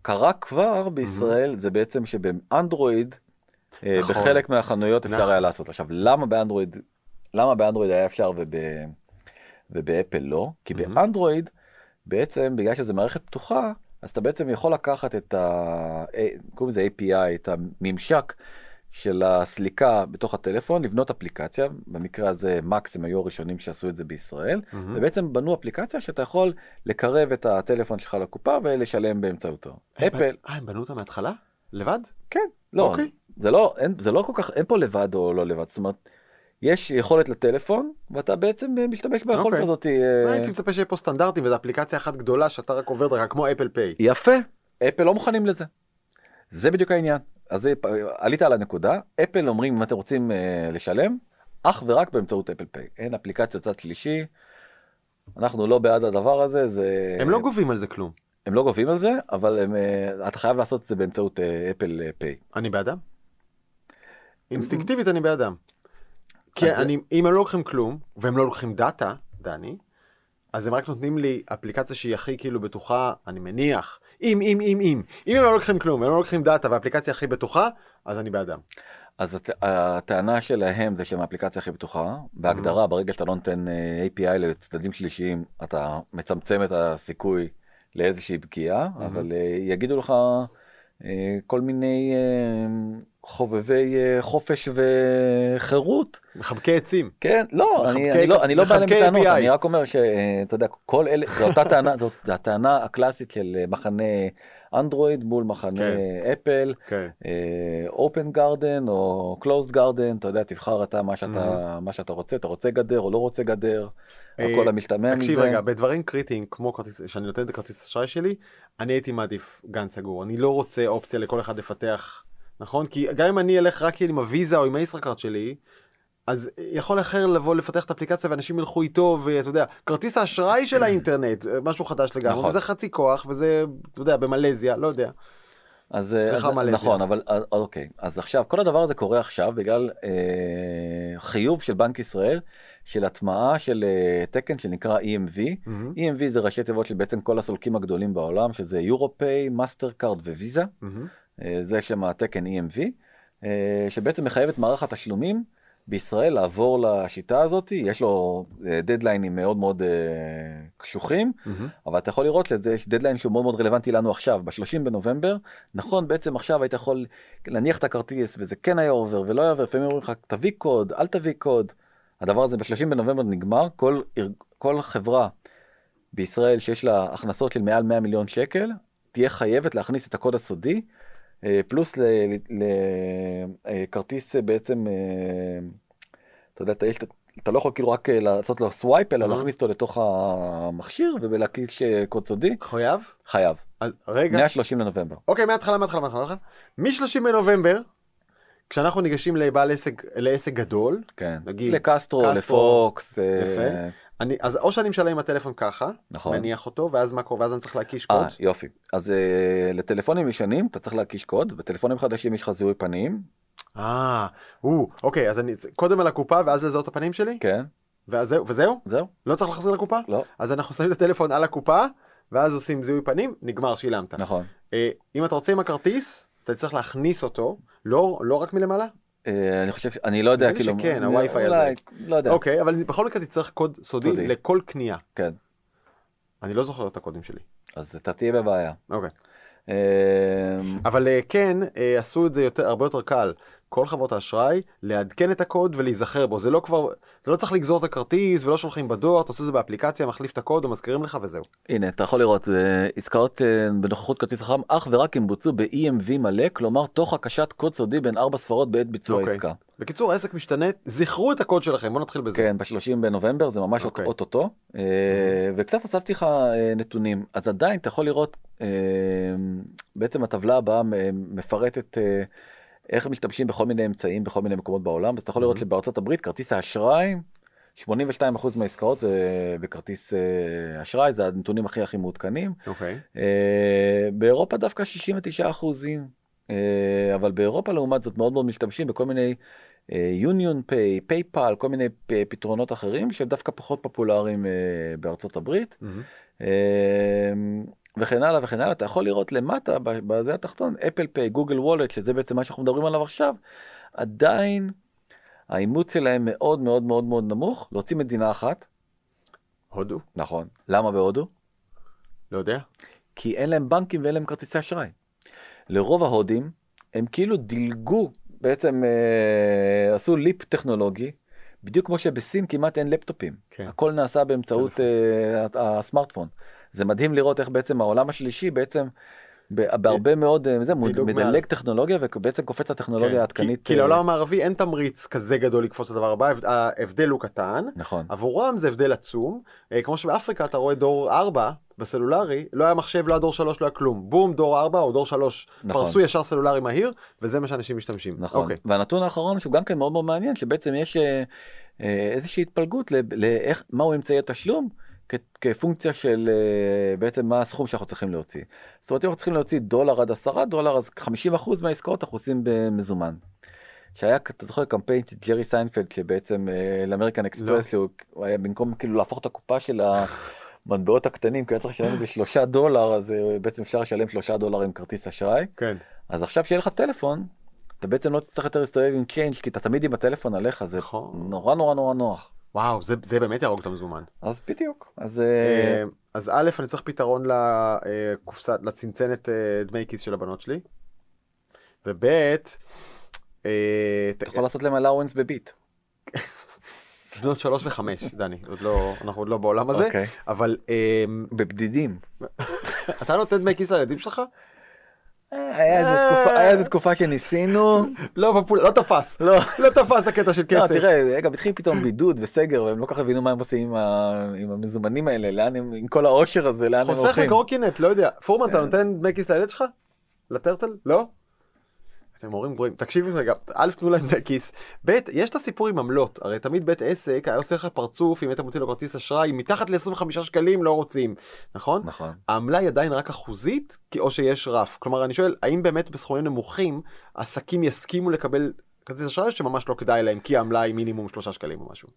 קרה כבר בישראל זה בעצם שבאנדרואיד, אה, נכון. בחלק מהחנויות אפשר נכון. היה לעשות. עכשיו, למה באנדרואיד, למה באנדרואיד היה אפשר וב, ובאפל לא? כי. באנדרואיד, בעצם בגלל שזו מערכת פתוחה, אז אתה בעצם יכול לקחת את ה... קוראים לזה API, את הממשק של הסליקה בתוך הטלפון, לבנות אפליקציה, במקרה הזה מקס הם היו הראשונים שעשו את זה בישראל, מהמם. ובעצם בנו אפליקציה שאתה יכול לקרב את הטלפון שלך לקופה ולשלם באמצעותו. אפל, אה, הם בנו אותה מההתחלה? לבד? כן, לא, אוקיי. זה לא, אין, זה לא כל כך, אין פה לבד או לא לבד, זאת אומרת, יש יכולת לטלפון, ואתה בעצם אה, משתמש ביכולת אוקיי. הזאת. אה, הייתי מצפה שיהיה פה סטנדרטים וזו אפליקציה אחת גדולה שאתה רק עובר דרכה כמו אפל פיי. יפה, אפל לא מוכנים לזה. זה בדיוק העניין. אז זה- עלית על הנקודה, אפל אומרים אם אתם רוצים אה, לשלם, אך ורק באמצעות אפל פיי. אין אפליקציות צד שלישי, אנחנו לא בעד הדבר הזה, זה... הם לא גובים על זה כלום. הם לא גובים על זה, אבל הם, אה, אתה חייב לעשות את זה באמצעות אה, אפל אה, פיי. אני בעדם. אינסטינקטיבית אני בעדם. כי אני, אם הם לא לוקחים כלום, והם לא לוקחים דאטה, דני, אז הם רק נותנים לי אפליקציה שהיא הכי כאילו בטוחה, אני מניח. אם, אם, אם, אם. אם הם לא לוקחים כלום, הם לא לוקחים דאטה והאפליקציה הכי בטוחה, אז אני בעדם. אז הט... הטענה שלהם זה שהם האפליקציה הכי בטוחה, בהגדרה ברגע שאתה לא נותן אה, API לצדדים שלישיים אתה מצמצם את הסיכוי לאיזושהי פגיעה, אבל אה, יגידו לך אה, כל מיני חובבי אה, חופש וחירות, מחבקי עצים. כן, לא, אני, מחבקי- אני לא, אני לא בא בטענות, API. אני רק אומר שאתה יודע, כל אלה, זו אותה טענה, זו הטענה הקלאסית של אה, מחנה אנדרואיד מול מחנה אפל. כן. אופן גרדן או קלוסד גרדן אתה יודע תבחר אתה מה שאתה מה שאתה רוצה אתה רוצה גדר או לא רוצה גדר אה, הכל המשתמע מזה. תקשיב רגע, בדברים קריטיים כמו כרטיס, שאני נותן את הכרטיס אשראי שלי, אני הייתי מעדיף גן סגור. אני לא רוצה אופציה לכל אחד לפתח, נכון? כי גם אם אני אלך רק עם הוויזה או עם הישראכרט שלי, אז יכול אחר לבוא לפתח את האפליקציה ואנשים ילכו איתו ואתה יודע, כרטיס האשראי של האינטרנט, משהו חדש לגמרי, נכון. וזה חצי כוח וזה, אתה יודע, במלזיה, לא יודע. אז, אה, סליחה, אז, מלזיה. נכון אבל אה, אוקיי אז עכשיו כל הדבר הזה קורה עכשיו בגלל אה, חיוב של בנק ישראל של הטמעה של אה, תקן שנקרא EMV. מהמם, EMV זה ראשי תיבות של בעצם כל הסולקים הגדולים בעולם שזה יורופיי, מאסטר קארד וויזה. מהמם. אה, זה שם התקן EMV, אה, שבעצם מחייב את מערך התשלומים בישראל לעבור לשיטה הזאת, יש לו אה, דדליינים מאוד מאוד קשוחים, מהמם. אבל אתה יכול לראות לזה, יש דדליין שהוא מאוד מאוד רלוונטי לנו עכשיו, ב-30 בנובמבר, נכון, בעצם עכשיו היית יכול להניח את הכרטיס וזה כן היה עובר ולא היה עובר, לפעמים אומרים לך תביא קוד, אל תביא קוד, הדבר הזה ב-30 בנובמבר נגמר, כל, כל חברה בישראל שיש לה הכנסות של מעל 100 מיליון שקל, תהיה חייבת להכניס את הקוד הסודי, פלוס לכרטיס בעצם, אה, אתה יודע, יש, אתה לא יכול כאילו רק אה, לעשות לו swipe, אלא. להכניס אותו לתוך המכשיר ולהקיש אה, קוד סודי, חייב? חייב, אז רגע, מה-30 לנובמבר. אוקיי, מההתחלה, מההתחלה, מההתחלה. מ-30 בנובמבר, כשאנחנו ניגשים לבעל עסק, לעסק גדול, כן, נגיד, לקסטרו, קסטרו, לפוקס, אה, יפה. אני, אז או שאני משלם עם הטלפון ככה, נכון. מניח אותו, ואז מה קורה, ואז אני צריך להקיש אה, קוד. יופי. אז אה, לטלפונים ישנים אתה צריך להקיש קוד, בטלפונים חדשים יש לך זיהוי פנים, אה, או, אוקיי, אז אני קודם על הקופה, ואז לזהות את הפנים שלי, כן, ואז זהו, וזהו? זהו, לא צריך להחזיר לקופה? לא, אז אנחנו שמים את הטלפון על הקופה, ואז עושים זיהוי פנים, נגמר, שילמת. נכון. אה, אם אתה רוצה עם הכרטיס, אתה צריך להכניס אותו, לא, לא רק מלמעלה? אה, אני חושב, אני לא יודע, כאילו, שכן, אני- הווי-פיי אולי, הזה. לא יודע, אוקיי, אבל בכל מקרה תצטרך קוד סודי. לכל קנייה. כן, אני לא זוכר את הקודים שלי. אז אתה תהיה בבעיה. אוקיי. אה, אבל אה, כן, אה, עשו את זה יותר, הרבה יותר קל. כל חברות האשראי, לעדכן את הקוד ולהיזכר בו. זה לא כבר, אתה לא צריך לגזור את הכרטיס ולא שולחים בדואר, אתה עושה את זה באפליקציה, מחליף את הקוד או מזכירים לך וזהו. הנה, אתה יכול לראות, אה, עסקאות אה, בנוכחות כרטיס חכם אך ורק אם בוצעו ב-EMV מלא, כלומר תוך הקשת קוד סודי בין ארבע ספרות בעת ביצוע אוקיי. העסקה. בקיצור, העסק משתנה, זכרו את הקוד שלכם, בוא נתחיל בזה. כן, ב-30 בנובמבר זה ממש אוקיי. אוטוטו, אה, וקצת אספתי לך נתונים, אז עדיין אתה יכול לראות, בעצם הטבלה הבאה מפרטת איך משתמשים בכל מיני אמצעים בכל מיני מקומות בעולם, אז אתה יכול לראות. שבארצות הברית כרטיס האשראי, 82% מהעסקאות זה בכרטיס אה, אשראי, זה הנתונים הכי הכי מעודכנים. אוקיי. אה, באירופה דווקא 69 אחוזים, אה, אבל באירופה לעומת זאת מאוד מאוד משתמשים בכל מיני יוניון פיי, פייפל, כל מיני פתרונות אחרים שהם דווקא פחות פופולריים בארצות הברית, מהמם. וכן הלאה וכן הלאה. אתה יכול לראות למטה, בזה התחתון, אפל פיי, גוגל וולט, שזה בעצם מה שאנחנו מדברים עליו עכשיו, עדיין האימוץ שלהם מאוד מאוד מאוד מאוד נמוך, להוציא מדינה אחת, הודו? נכון. למה בהודו? לא יודע. כי אין להם בנקים ואין להם כרטיסי אשראי. לרוב ההודים הם כאילו דילגו, בעצם אה, עשו ליפ טכנולוגי, בדיוק כמו שבסין כמעט אין לפטופים. כן. הכל נעשה באמצעות אה, הסמארטפון. זה מדהים לראות איך בעצם העולם השלישי בעצם בהרבה מאוד, אה, זה. מדלג טכנולוגיה ובעצם קופץ לטכנולוגיה כן, העדכנית. כי, כי אה, לעולם המערבי אין תמריץ כזה גדול לקפוץ לדבר הבא, ההבד- ההבדל הוא קטן, נכון, עבורם זה הבדל עצום, אה, כמו שבאפריקה אתה רואה דור 4 בסלולרי, לא היה מחשב, לא היה דור 3, לא היה כלום, בום, דור 4 או דור 3, נכון. פרסו ישר סלולרי מהיר, וזה מה שאנשים משתמשים. נכון. אוקיי. והנתון האחרון שהוא גם כן מאוד מאוד מעניין, שבעצם יש איזושהי התפלגות לאיך, מהו אמצעי התשלום. כ- כפונקציה של אה, בעצם מה הסכום שאנחנו צריכים להוציא. זאת אומרת אם אנחנו צריכים להוציא דולר עד עשרה דולר אז 50% מהעסקאות אנחנו עושים במזומן. שהיה אתה זוכר קמפיין של ג'רי סיינפלד שבעצם אה, לאמריקן אקספרס שהוא הוא היה במקום כאילו להפוך את הקופה של המטבעות הקטנים כי היה צריך לשלם איזה שלושה דולר אז אה, בעצם אפשר לשלם שלושה דולר עם כרטיס אשראי. כן. אז עכשיו שיהיה לך טלפון, אתה בעצם לא תצטרך יותר להסתובב עם change כי אתה תמיד עם הטלפון עליך, זה נכון. נורא נורא נורא נוח. וואו, זה, זה באמת יהרוג את המזומן. אז בדיוק. אז אה, אה, אז א', אני צריך פתרון לקופסה, לצנצנת אה, דמי כיס של הבנות שלי, וב', אתה יכול לעשות להם allowance בביט. בנות שלוש וחמש, דני, עוד לא, אנחנו עוד לא בעולם הזה, אוקיי. אבל אה, בבדידים. אתה נותן דמי כיס לילדים שלך? אה, היה איזה תקופה- שניסינו. לא, לא תפס, לא. לא תפס הקטע של לא, כסף. תראה, גם התחיל פתאום בידוד וסגר והם לא כל כך הבינו מה הם עושים עם המזומנים האלה, לאן הם, עם כל העושר הזה, לאן הם חוסך הולכים. לקורקינט, לא יודע. פורמן, אתה כן. נותן דמי כיס לילד שלך? לטרטל? לא? אתם הורים גרועים. תקשיבו רגע, א', תנו להם דמי כיס. ב', יש את הסיפור עם עמלות. הרי תמיד בית עסק היה עושה לך פרצוף אם היית מוציא לו כרטיס אשראי, מתחת ל-25 שקלים לא רוצים, נכון? נכון. העמלה היא עדיין רק אחוזית, או שיש רף. כלומר, אני שואל, האם באמת בסכומים נמוכים, עסקים יסכימו לקבל כרטיס אשראי שממש לא כדאי להם, כי העמלה היא מינימום 3 שקלים או משהו?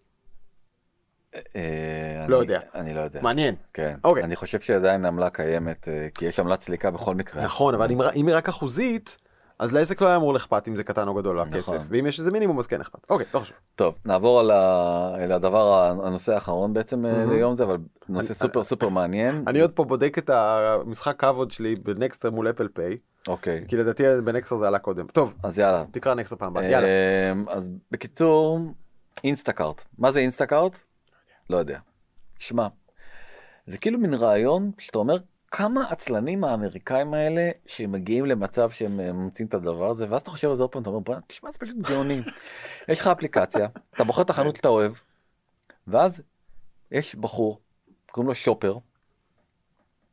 אה, לא יודע. אני לא יודע. מעניין. כן. אוקיי. אני חושב שעדיין העמלה קיימת, אה, כי יש עמלת סליקה בכל מקרה. נכון, אבל אם היא רק אחוזית, אז לעסק לא היה אמור לאכפת אם זה קטן או גדול הכסף, נכון. ואם יש איזה מינימום אז כן אכפת. אוקיי, לא חשוב. טוב, נעבור על ה- הדבר, הנושא האחרון בעצם מהמם. ליום זה, אבל נושא אני- סופר סופר מעניין. אני עוד פה בודק את המשחק כבוד שלי ב Nexter מול Apple Pay, אוקיי, כי לדעתי ב Nexter זה עלה קודם. טוב, אז יאללה. תקרא Nexter פעם הבאה, יאללה. אה, אז בקיצור, Instacart. מה זה Instacart? לא יודע. שמע, זה כאילו מין רעיון שאתה אומר, כמה עצלנים האמריקאים האלה שמגיעים למצב שהם אה, ממציאים את הדבר הזה, ואז אתה חושב על זה עוד פעם, אתה אומר, בוא'נה, תשמע, זה פשוט גאוני. יש לך אפליקציה, אתה בוחר את החנות שאתה אוהב, ואז יש בחור, קוראים לו שופר,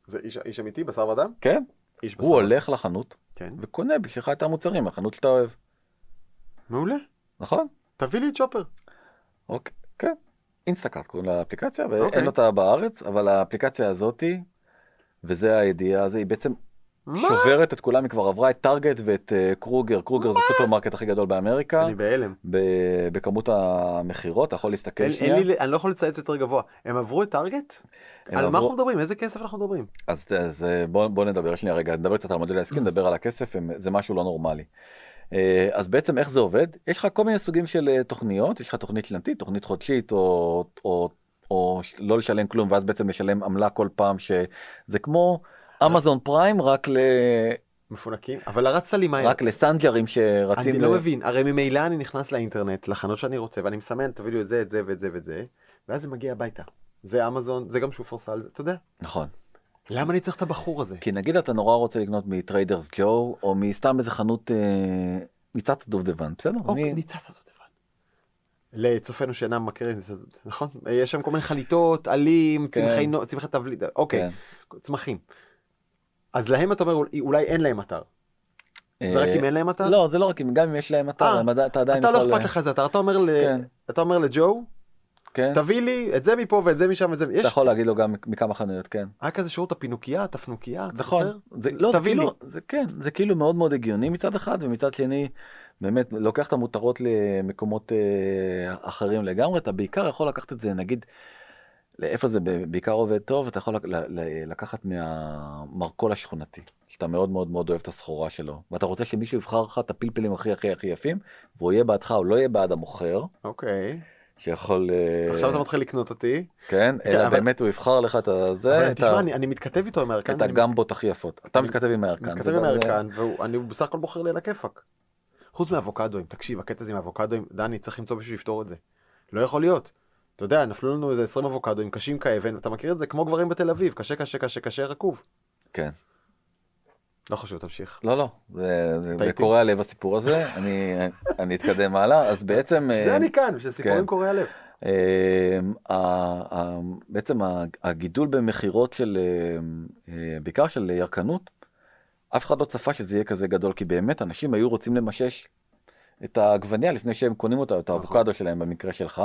זה איש- איש אמיתי, בשר ודם? כן? איש בשר הוא. הולך לחנות כן. וקונה בשבילך את המוצרים מהחנות שאתה אוהב, מעולה, נכון? תביא לי את שופר. אוקיי, כן. Instacart קוראים לאפליקציה ואין אוקיי. אותה בארץ, אבל האפליקציה הזאתי, וזה הידיעה הזו, היא בעצם מה? שוברת את כולם, היא כבר עברה את Target ואת אה, Kroger, Kroger זה הסופרמרקט הכי גדול באמריקה, אני בהלם. ב- בכמות המכירות, אתה יכול להסתכל אין- שנייה, אין לי- אני לא יכול לצייץ יותר גבוה. הם עברו את Target? על מה עברו- אנחנו מדברים? איזה כסף אנחנו מדברים? אז, אז אה, בוא, בוא נדבר שנייה רגע, נדבר קצת על המודל העסקי, נדבר על הכסף, הם- זה משהו לא נורמלי. אה, אז בעצם איך זה עובד? יש לך כל מיני סוגים של תוכניות, יש לך תוכנית שנתית, תוכנית חודשית, או, או, או לא לשלם כלום, ואז בעצם לשלם עמלה כל פעם, שזה כמו Amazon Prime, רק, ל, מפונקים? אבל רצת לי מהר. רק למסנג'רים שרצים... אני ל... לא מבין, הרי ממילא אני נכנס לאינטרנט, לחנות שאני רוצה, ואני מסמן, תביא לי את זה, את זה ואת זה ואת זה, ואז זה מגיע הביתה. זה אמזון, זה גם שופרסל, אתה יודע. נכון. למה אני צריך את הבחור הזה? כי נגיד אתה נורא רוצה לקנות מ Trader Joe's, או מסתם איזה חנות אה, ניצת דובדבן, בסדר? אוקיי, אני... ניצת דבר. לצופינו שאינם מכירים, זה, נכון? יש שם כל מיני חליטות, עלים, כן. צמחי צמחי תבליט, אוקיי, כן. צמחים. אז להם אתה אומר, אולי- אין להם אתר. זה רק אה, אם אין להם אתר? לא, זה לא רק אם, גם אם יש להם אתר, אה, אתה עדיין אתה לא יכול... אכפת לך אתר, אתה אומר ל- כן. אתה אומר לג'ו, כן? תביא לי את זה מפה ואת זה משם ואת זה, אתה יכול להגיד לו גם מכמה חנויות, כן. היה כזה שירות הפינוקייה, תפנוקייה, אתה נכון. זוכר? זה לא, זה תביא כאילו, לי. זה כן, זה כאילו מאוד מאוד הגיוני מצד אחד, ומצד שני, באמת, לוקח את המותרות למקומות אה, אחרים לגמרי, אתה בעיקר יכול לקחת את זה, נגיד, לאיפה זה בעיקר עובד טוב, אתה יכול לקחת מהמרכול השכונתי, שאתה מאוד מאוד מאוד אוהב את הסחורה שלו, ואתה רוצה שמישהו יבחר לך את הפלפלים הכי הכי הכי יפים, והוא יהיה בעדך או לא יהיה בעד המוכר, אוקיי. שיכול, אה, עכשיו אתה מתחיל לקנות אותי. כן, אלא אבל- באמת הוא יבחר לך את הזה, אבל תשמע, אני מתכתב איתו עם הירקן. את הגמבות הכי יפות. אתה מתכתב עם הירקן. מתכתב עם הירקן, ואני בסך הכל בוחר לי על הכיפאק. חוץ מאבוקדואים, תקשיב, הקטע הזה עם אבוקדואים, דני, צריך למצוא מישהו שיפתור את זה. לא יכול להיות. אתה יודע, נפלו לנו איזה 20 אבוקדואים קשים כאבן, אתה מכיר את זה? כמו גברים בתל אביב, קשה, קשה, קשה, קשה, רקוב. כן. לא חשוב, תמשיך. לא, לא, זה. קורע לב הסיפור הזה, אני, אני אתקדם הלאה, אז בעצם... בשביל זה אה, אני כאן, בשביל סיפורים כן. קורעי הלב. אה, ה- ה- בעצם הגידול במכירות של, אה, אה, בעיקר של ירקנות, אף אחד לא צפה שזה יהיה כזה גדול, כי באמת אנשים היו רוצים למשש את העגבניה לפני שהם קונים אותה, את נכון. האבוקדו שלהם במקרה שלך.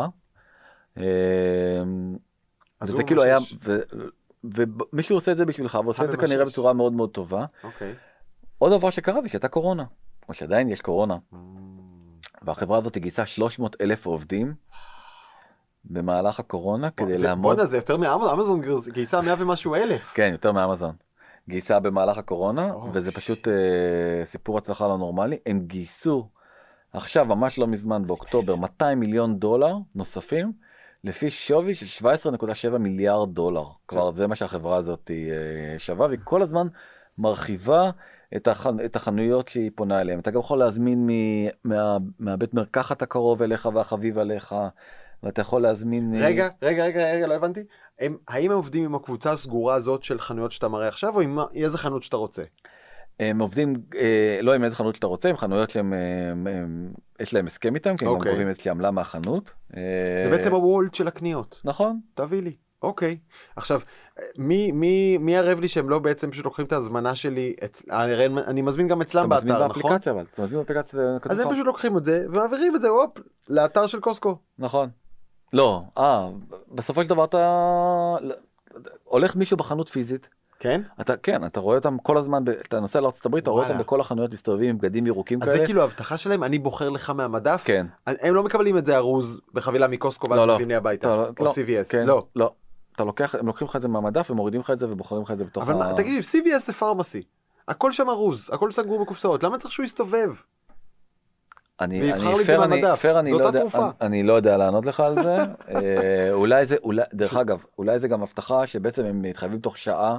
אה, אז וזה הוא כאילו היה, ומישהו עושה את זה בשבילך, ועושה את זה. כנראה בצורה מאוד מאוד טובה. אוקיי. עוד דבר שקרה זה שהייתה קורונה, או שעדיין יש קורונה, והחברה הזאת גייסה 300 אלף עובדים במהלך הקורונה כדי זה- לעמוד, בואנה, זה יותר מאמזון, אמזון גייסה 100 ומשהו אלף. כן, יותר מאמזון, גייסה במהלך הקורונה, או, וזה. פשוט אה, סיפור הצלחה לא נורמלי, הם גייסו עכשיו, ממש לא מזמן, באוקטובר, 200 מיליון דולר נוספים, לפי שווי של 17.7 מיליארד דולר. כבר זה מה שהחברה הזאת אה, שווה, והיא כל הזמן מרחיבה את, הח... את החנויות שהיא פונה אליהן. אתה גם יכול להזמין מ... מה... מהבית מרקחת הקרוב אליך והחביב עליך, ואתה יכול להזמין... מ- רגע, רגע, רגע, רגע, לא הבנתי. הם, האם הם עובדים עם הקבוצה הסגורה הזאת של חנויות שאתה מראה עכשיו, או עם איזה חנות שאתה רוצה? הם עובדים אה, לא עם איזה חנות שאתה רוצה, עם חנויות שהם, אה, הם, יש להם הסכם איתם, כי הם גם אוקיי. גובים איזושהי עמלה מהחנות. אה, זה בעצם הוולט של הקניות. נכון, תביא לי. אוקיי. עכשיו, מי, מי, מי ערב לי שהם לא בעצם פשוט לוקחים את ההזמנה שלי, אצ... הרי אני מזמין גם אתה אצלם מזמין באתר, נכון? באפליקציה אבל, אתה מזמין באפליקציה. אז הם. פשוט לוקחים את זה ומעבירים את זה, הופ, לאתר של קוסקו. נכון. לא, אה, בסופו של דבר אתה הולך מישהו בחנות פיזית, כן? אתה כן, אתה רואה אותם כל הזמן, ב- אתה נוסע הברית, אתה רואה אותם. בכל החנויות מסתובבים עם בגדים ירוקים אז כאלה. זה כאילו ההבטחה שלהם, אני בוחר לך מהמדף. כן. הם לא מקבלים את זה ארוז בחבילה מקוסקו ואז לא, לא. מביאים לי הביתה. אתה לא- או לא, CVS. כן, לא. לא. אתה לוקח, הם לוקחים לך את זה מהמדף ומורידים לך את זה ובוחרים לך את זה בתוך אבל מה, תקשיב, CVS זה פארמסי. הכל שם ארוז, הכל סגור בקופסאות, למה צריך שהוא יסתובב? אני, ויבחר אני, לי את זה אני, מהמדף. פייר, אני זאת לא יודע, התרופה. אני, אני לא יודע לענות לך על זה. אה, אולי זה, אולי, דרך אגב, אולי זה גם הבטחה שבעצם הם מתחייבים תוך שעה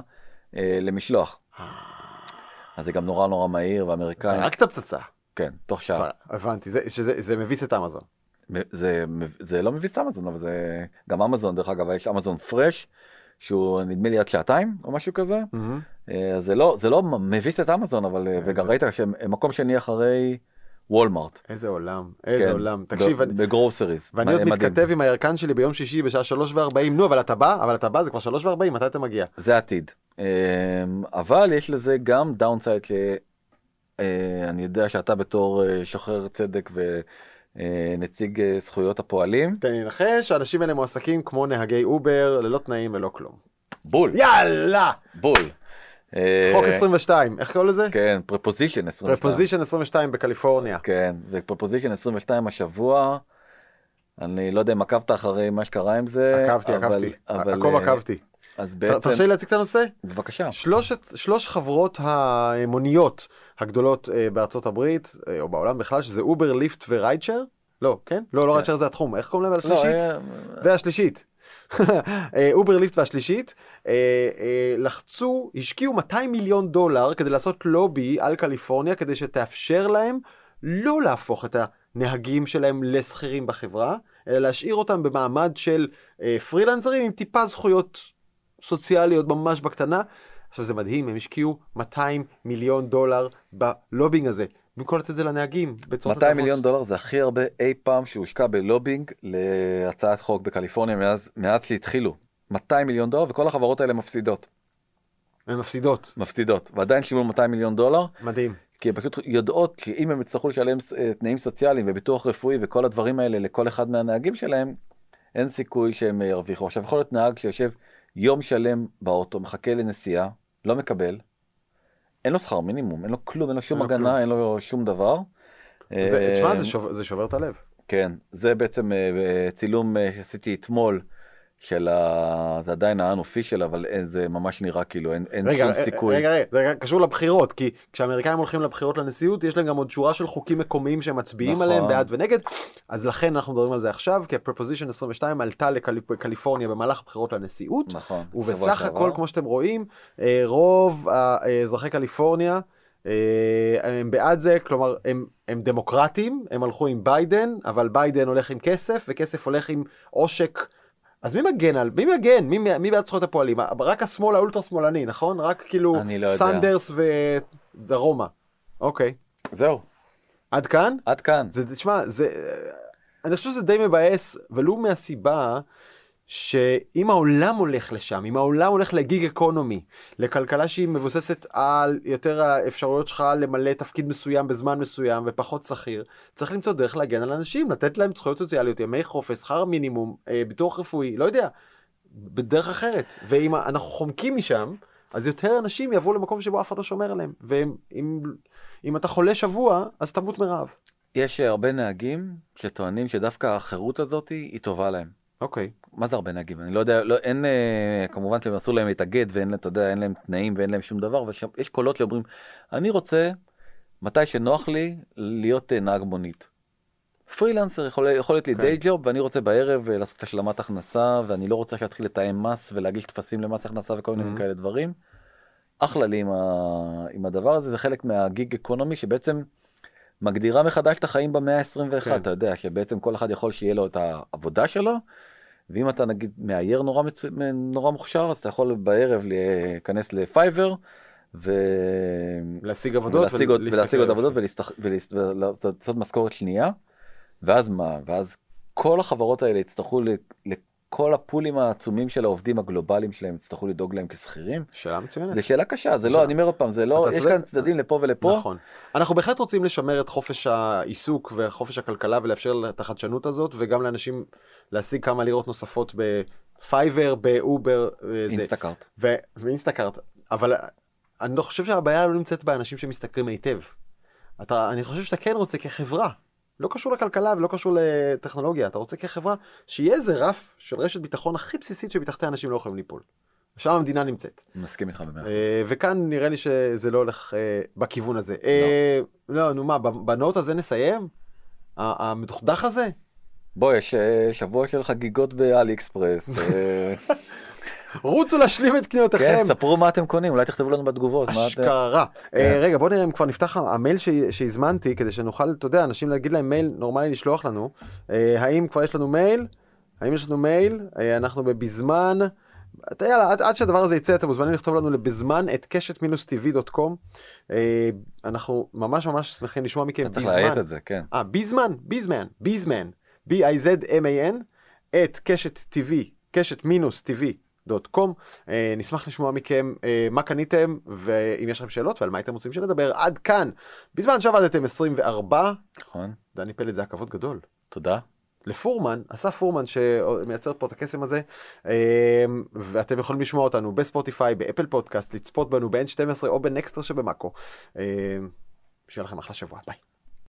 אה, למשלוח. אז זה גם נורא נורא מהיר והאמריקאים, זרקת פצצה. כן, תוך שעה. הבנתי, זה- שזה זה מביס את אמזון. זה, זה לא מביס את אמזון, אבל זה גם אמזון, דרך אגב, יש Amazon Fresh, שהוא נדמה לי עד שעתיים או משהו כזה. אה, אז זה לא, זה לא מביס את אמזון, אבל, אה, וגם ראית שהם הם מקום שני אחרי Walmart. איזה עולם, איזה כן, עולם. תקשיב, אני- ב groceries. ואני עוד. מתכתב עם הירקן שלי ביום שישי בשעה שלוש וארבעים, נו, אבל אתה בא, אבל אתה בא, זה כבר שלוש וארבעים, מתי אתה מגיע? זה עתיד. אמ, אבל יש לזה גם downside שאני יודע שאתה בתור אה, שוחר צדק ונציג אה, זכויות הפועלים. תן לי לנחש, האנשים האלה מועסקים כמו נהגי Uber, ללא תנאים, ללא כלום. בול, יאללה! בול. אה, חוק 22, איך קוראים לזה? כן, Proposition 22. Proposition 22 בקליפורניה. כן, ו Proposition 22 השבוע. אני לא יודע אם עקבת אחרי מה שקרה עם זה. עקבתי, אבל- עקבתי, אבל, עקוב אה, עקבתי. אז בעצם, תרשה לי להציג את הנושא? בבקשה. שלושת, שלוש חברות המוניות הגדולות אה, בארצות הברית, או בעולם בכלל, שזה Uber, Lyft ו rideshare? לא, כן? לא, לא כן. rideshare זה התחום, איך קוראים להם לא, השלישית? אה, והשלישית. אה, Uber Lyft והשלישית אה, אה, לחצו, השקיעו 200 מיליון דולר כדי לעשות לובי על קליפורניה כדי שתאפשר להם לא להפוך את הנהגים שלהם לשכירים בחברה, אלא להשאיר אותם במעמד של פרילנסרים עם טיפה זכויות סוציאליות ממש בקטנה. עכשיו זה מדהים, הם השקיעו 200 מיליון דולר בלובינג הזה. במקום לתת את זה לנהגים בצורות 200 מיליון דולר זה הכי הרבה אי פעם שהושקע בלובינג להצעת חוק בקליפורניה מאז, מאז שהתחילו. 200 מיליון דולר וכל החברות האלה מפסידות. הן מפסידות, מפסידות. ועדיין שילמו 200 מיליון דולר מדהים. כי הן פשוט יודעות שאם הם יצטרכו לשלם אה, תנאים סוציאליים וביטוח רפואי וכל הדברים האלה לכל אחד מהנהגים שלהם, אין סיכוי שהם ירוויחו. עכשיו יכול להיות נהג שיושב יום שלם באוטו, מחכה לנסיעה, לא מקבל, אין לו שכר מינימום, אין לו כלום, אין לו שום אין הגנה, כלום. אין לו שום דבר. זה, אה, תשמע, זה, שובר, זה שובר את הלב. כן, זה בעצם אה, צילום אה, שעשיתי אתמול של ה... זה עדיין האן-אופישל, אבל אין, זה ממש נראה כאילו אין, אין רגע, שום רגע, סיכוי. רגע, רגע, זה קשור לבחירות, כי כשהאמריקאים הולכים לבחירות לנשיאות, יש להם גם עוד שורה של חוקים מקומיים שהם מצביעים נכון. עליהם בעד ונגד, אז לכן אנחנו מדברים על זה עכשיו, כי ה Proposition 22 עלתה לקליפורניה במהלך הבחירות לנשיאות, נכון. ובסך. הכל, כמו שאתם רואים, אה, רוב האזרחי קליפורניה אה, הם בעד זה, כלומר, הם, הם דמוקרטים, הם הלכו עם ביידן, אבל ביידן הולך עם כסף, וכסף הולך עם עושק. אז מי מגן על, מי מגן? מי, מי בעד זכויות הפועלים? רק השמאל האולטרה שמאלני, נכון? רק כאילו לא. סנדרס ו... דרומה. אוקיי. זהו, עד כאן? עד כאן. זה, תשמע, זה, אני חושב שזה די מבאס, ולו מהסיבה שאם העולם הולך לשם, אם העולם הולך לגיג אקונומי, לכלכלה שהיא מבוססת על יותר האפשרויות שלך למלא תפקיד מסוים בזמן מסוים ופחות שכיר, צריך למצוא דרך להגן על אנשים, לתת להם זכויות סוציאליות, ימי חופש, שכר מינימום, אה, ביטוח רפואי, לא יודע, בדרך אחרת. ואם אנחנו חומקים משם, אז יותר אנשים יבואו למקום שבו אף אחד לא שומר עליהם. ואם אם אתה חולה שבוע, אז תמות מרעב. יש הרבה נהגים שטוענים שדווקא החירות הזאת היא טובה להם. אוקיי. מה זה הרבה נהגים? אני לא יודע, לא, אין, אה, כמובן שהם אסור להם להתאגד ואין, אתה יודע, אין להם תנאים ואין להם שום דבר, ויש קולות שאומרים, אני רוצה, מתי שנוח לי, להיות אה, נהג מונית. פרילנסר יכול, יכול להיות לי okay. דיי ג'וב ואני רוצה בערב אה, לעשות השלמת הכנסה ואני לא רוצה להתחיל לתאם מס ולהגיש טפסים למס הכנסה וכל מיני mm-hmm. כאלה דברים. אחלה לי עם, ה, עם הדבר הזה זה חלק מהגיג אקונומי שבעצם מגדירה מחדש את החיים במאה ה-21 כן. אתה יודע שבעצם כל אחד יכול שיהיה לו את העבודה שלו. ואם אתה נגיד מאייר נורא, מצו... נורא מוכשר אז אתה יכול בערב להיכנס לפייבר. ולהשיג עבודות ולהשיג עוד, ולהשיג עוד עבודות ולעשות משכורת שנייה ואז מה ואז כל החברות האלה יצטרכו כל הפולים העצומים של העובדים הגלובליים שלהם יצטרכו לדאוג להם כשכירים? שאלה מצוינת. זו שאלה קשה, זה לא, אני אומר עוד פעם, זה לא, יש כאן צדדים לפה ולפה. נכון. אנחנו בהחלט רוצים לשמר את חופש העיסוק וחופש הכלכלה ולאפשר את החדשנות הזאת, וגם לאנשים להשיג כמה לירות נוספות ב Fiverr, ב Uber. Instacart. ו Instacart. אבל אני לא חושב שהבעיה לא נמצאת באנשים שמשתכרים היטב. אתה, אני חושב שאתה כן רוצה כחברה לא קשור לכלכלה ולא קשור לטכנולוגיה, אתה רוצה כחברה שיהיה איזה רף של רשת ביטחון הכי בסיסית שמתחתיה אנשים לא יכולים ליפול. שם המדינה נמצאת. מסכים איתך במאה אחוז. וכאן נראה לי שזה לא הולך אה, בכיוון הזה. אה, לא. לא, נו מה, בנוט הזה נסיים? המדוכדך הזה? בוא, יש אה, שבוע של חגיגות באלי אקספרס. רוצו להשלים את קניותיכם. כן, ספרו מה אתם קונים, אולי תכתבו לנו בתגובות. אשכרה. כן. רגע, בוא נראה אם כבר נפתח המייל שהזמנתי, כדי שנוכל, אתה יודע, אנשים להגיד להם מייל נורמלי לשלוח לנו. האם כבר יש לנו מייל? האם יש לנו מייל? אנחנו בזמן. יאללה, עד, עד שהדבר הזה יצא אתם מוזמנים לכתוב לנו לבזמן את קשת מינוס tv.com. אה, אנחנו ממש ממש שמחים לשמוע מכם בזמן. אתה צריך להאט את זה, כן. אה, בזמן, בזמן, בזמן, b-i-z-m-a-n, את קשת tv, קשת מינוס tv. com. אה, נשמח לשמוע מכם אה, מה קניתם ואם יש לכם שאלות ועל מה הייתם רוצים שנדבר עד כאן. בזמן שעבדתם 24. נכון. דני פלד זה הכבוד גדול. תודה. לפורמן, אסף פורמן שמייצר פה את הקסם הזה, אה, ואתם יכולים לשמוע אותנו ב Spotify, ב Apple Podcast, לצפות בנו ב-N12 או ב Nexter שבמאקו. שיהיה לכם אחלה שבוע, ביי.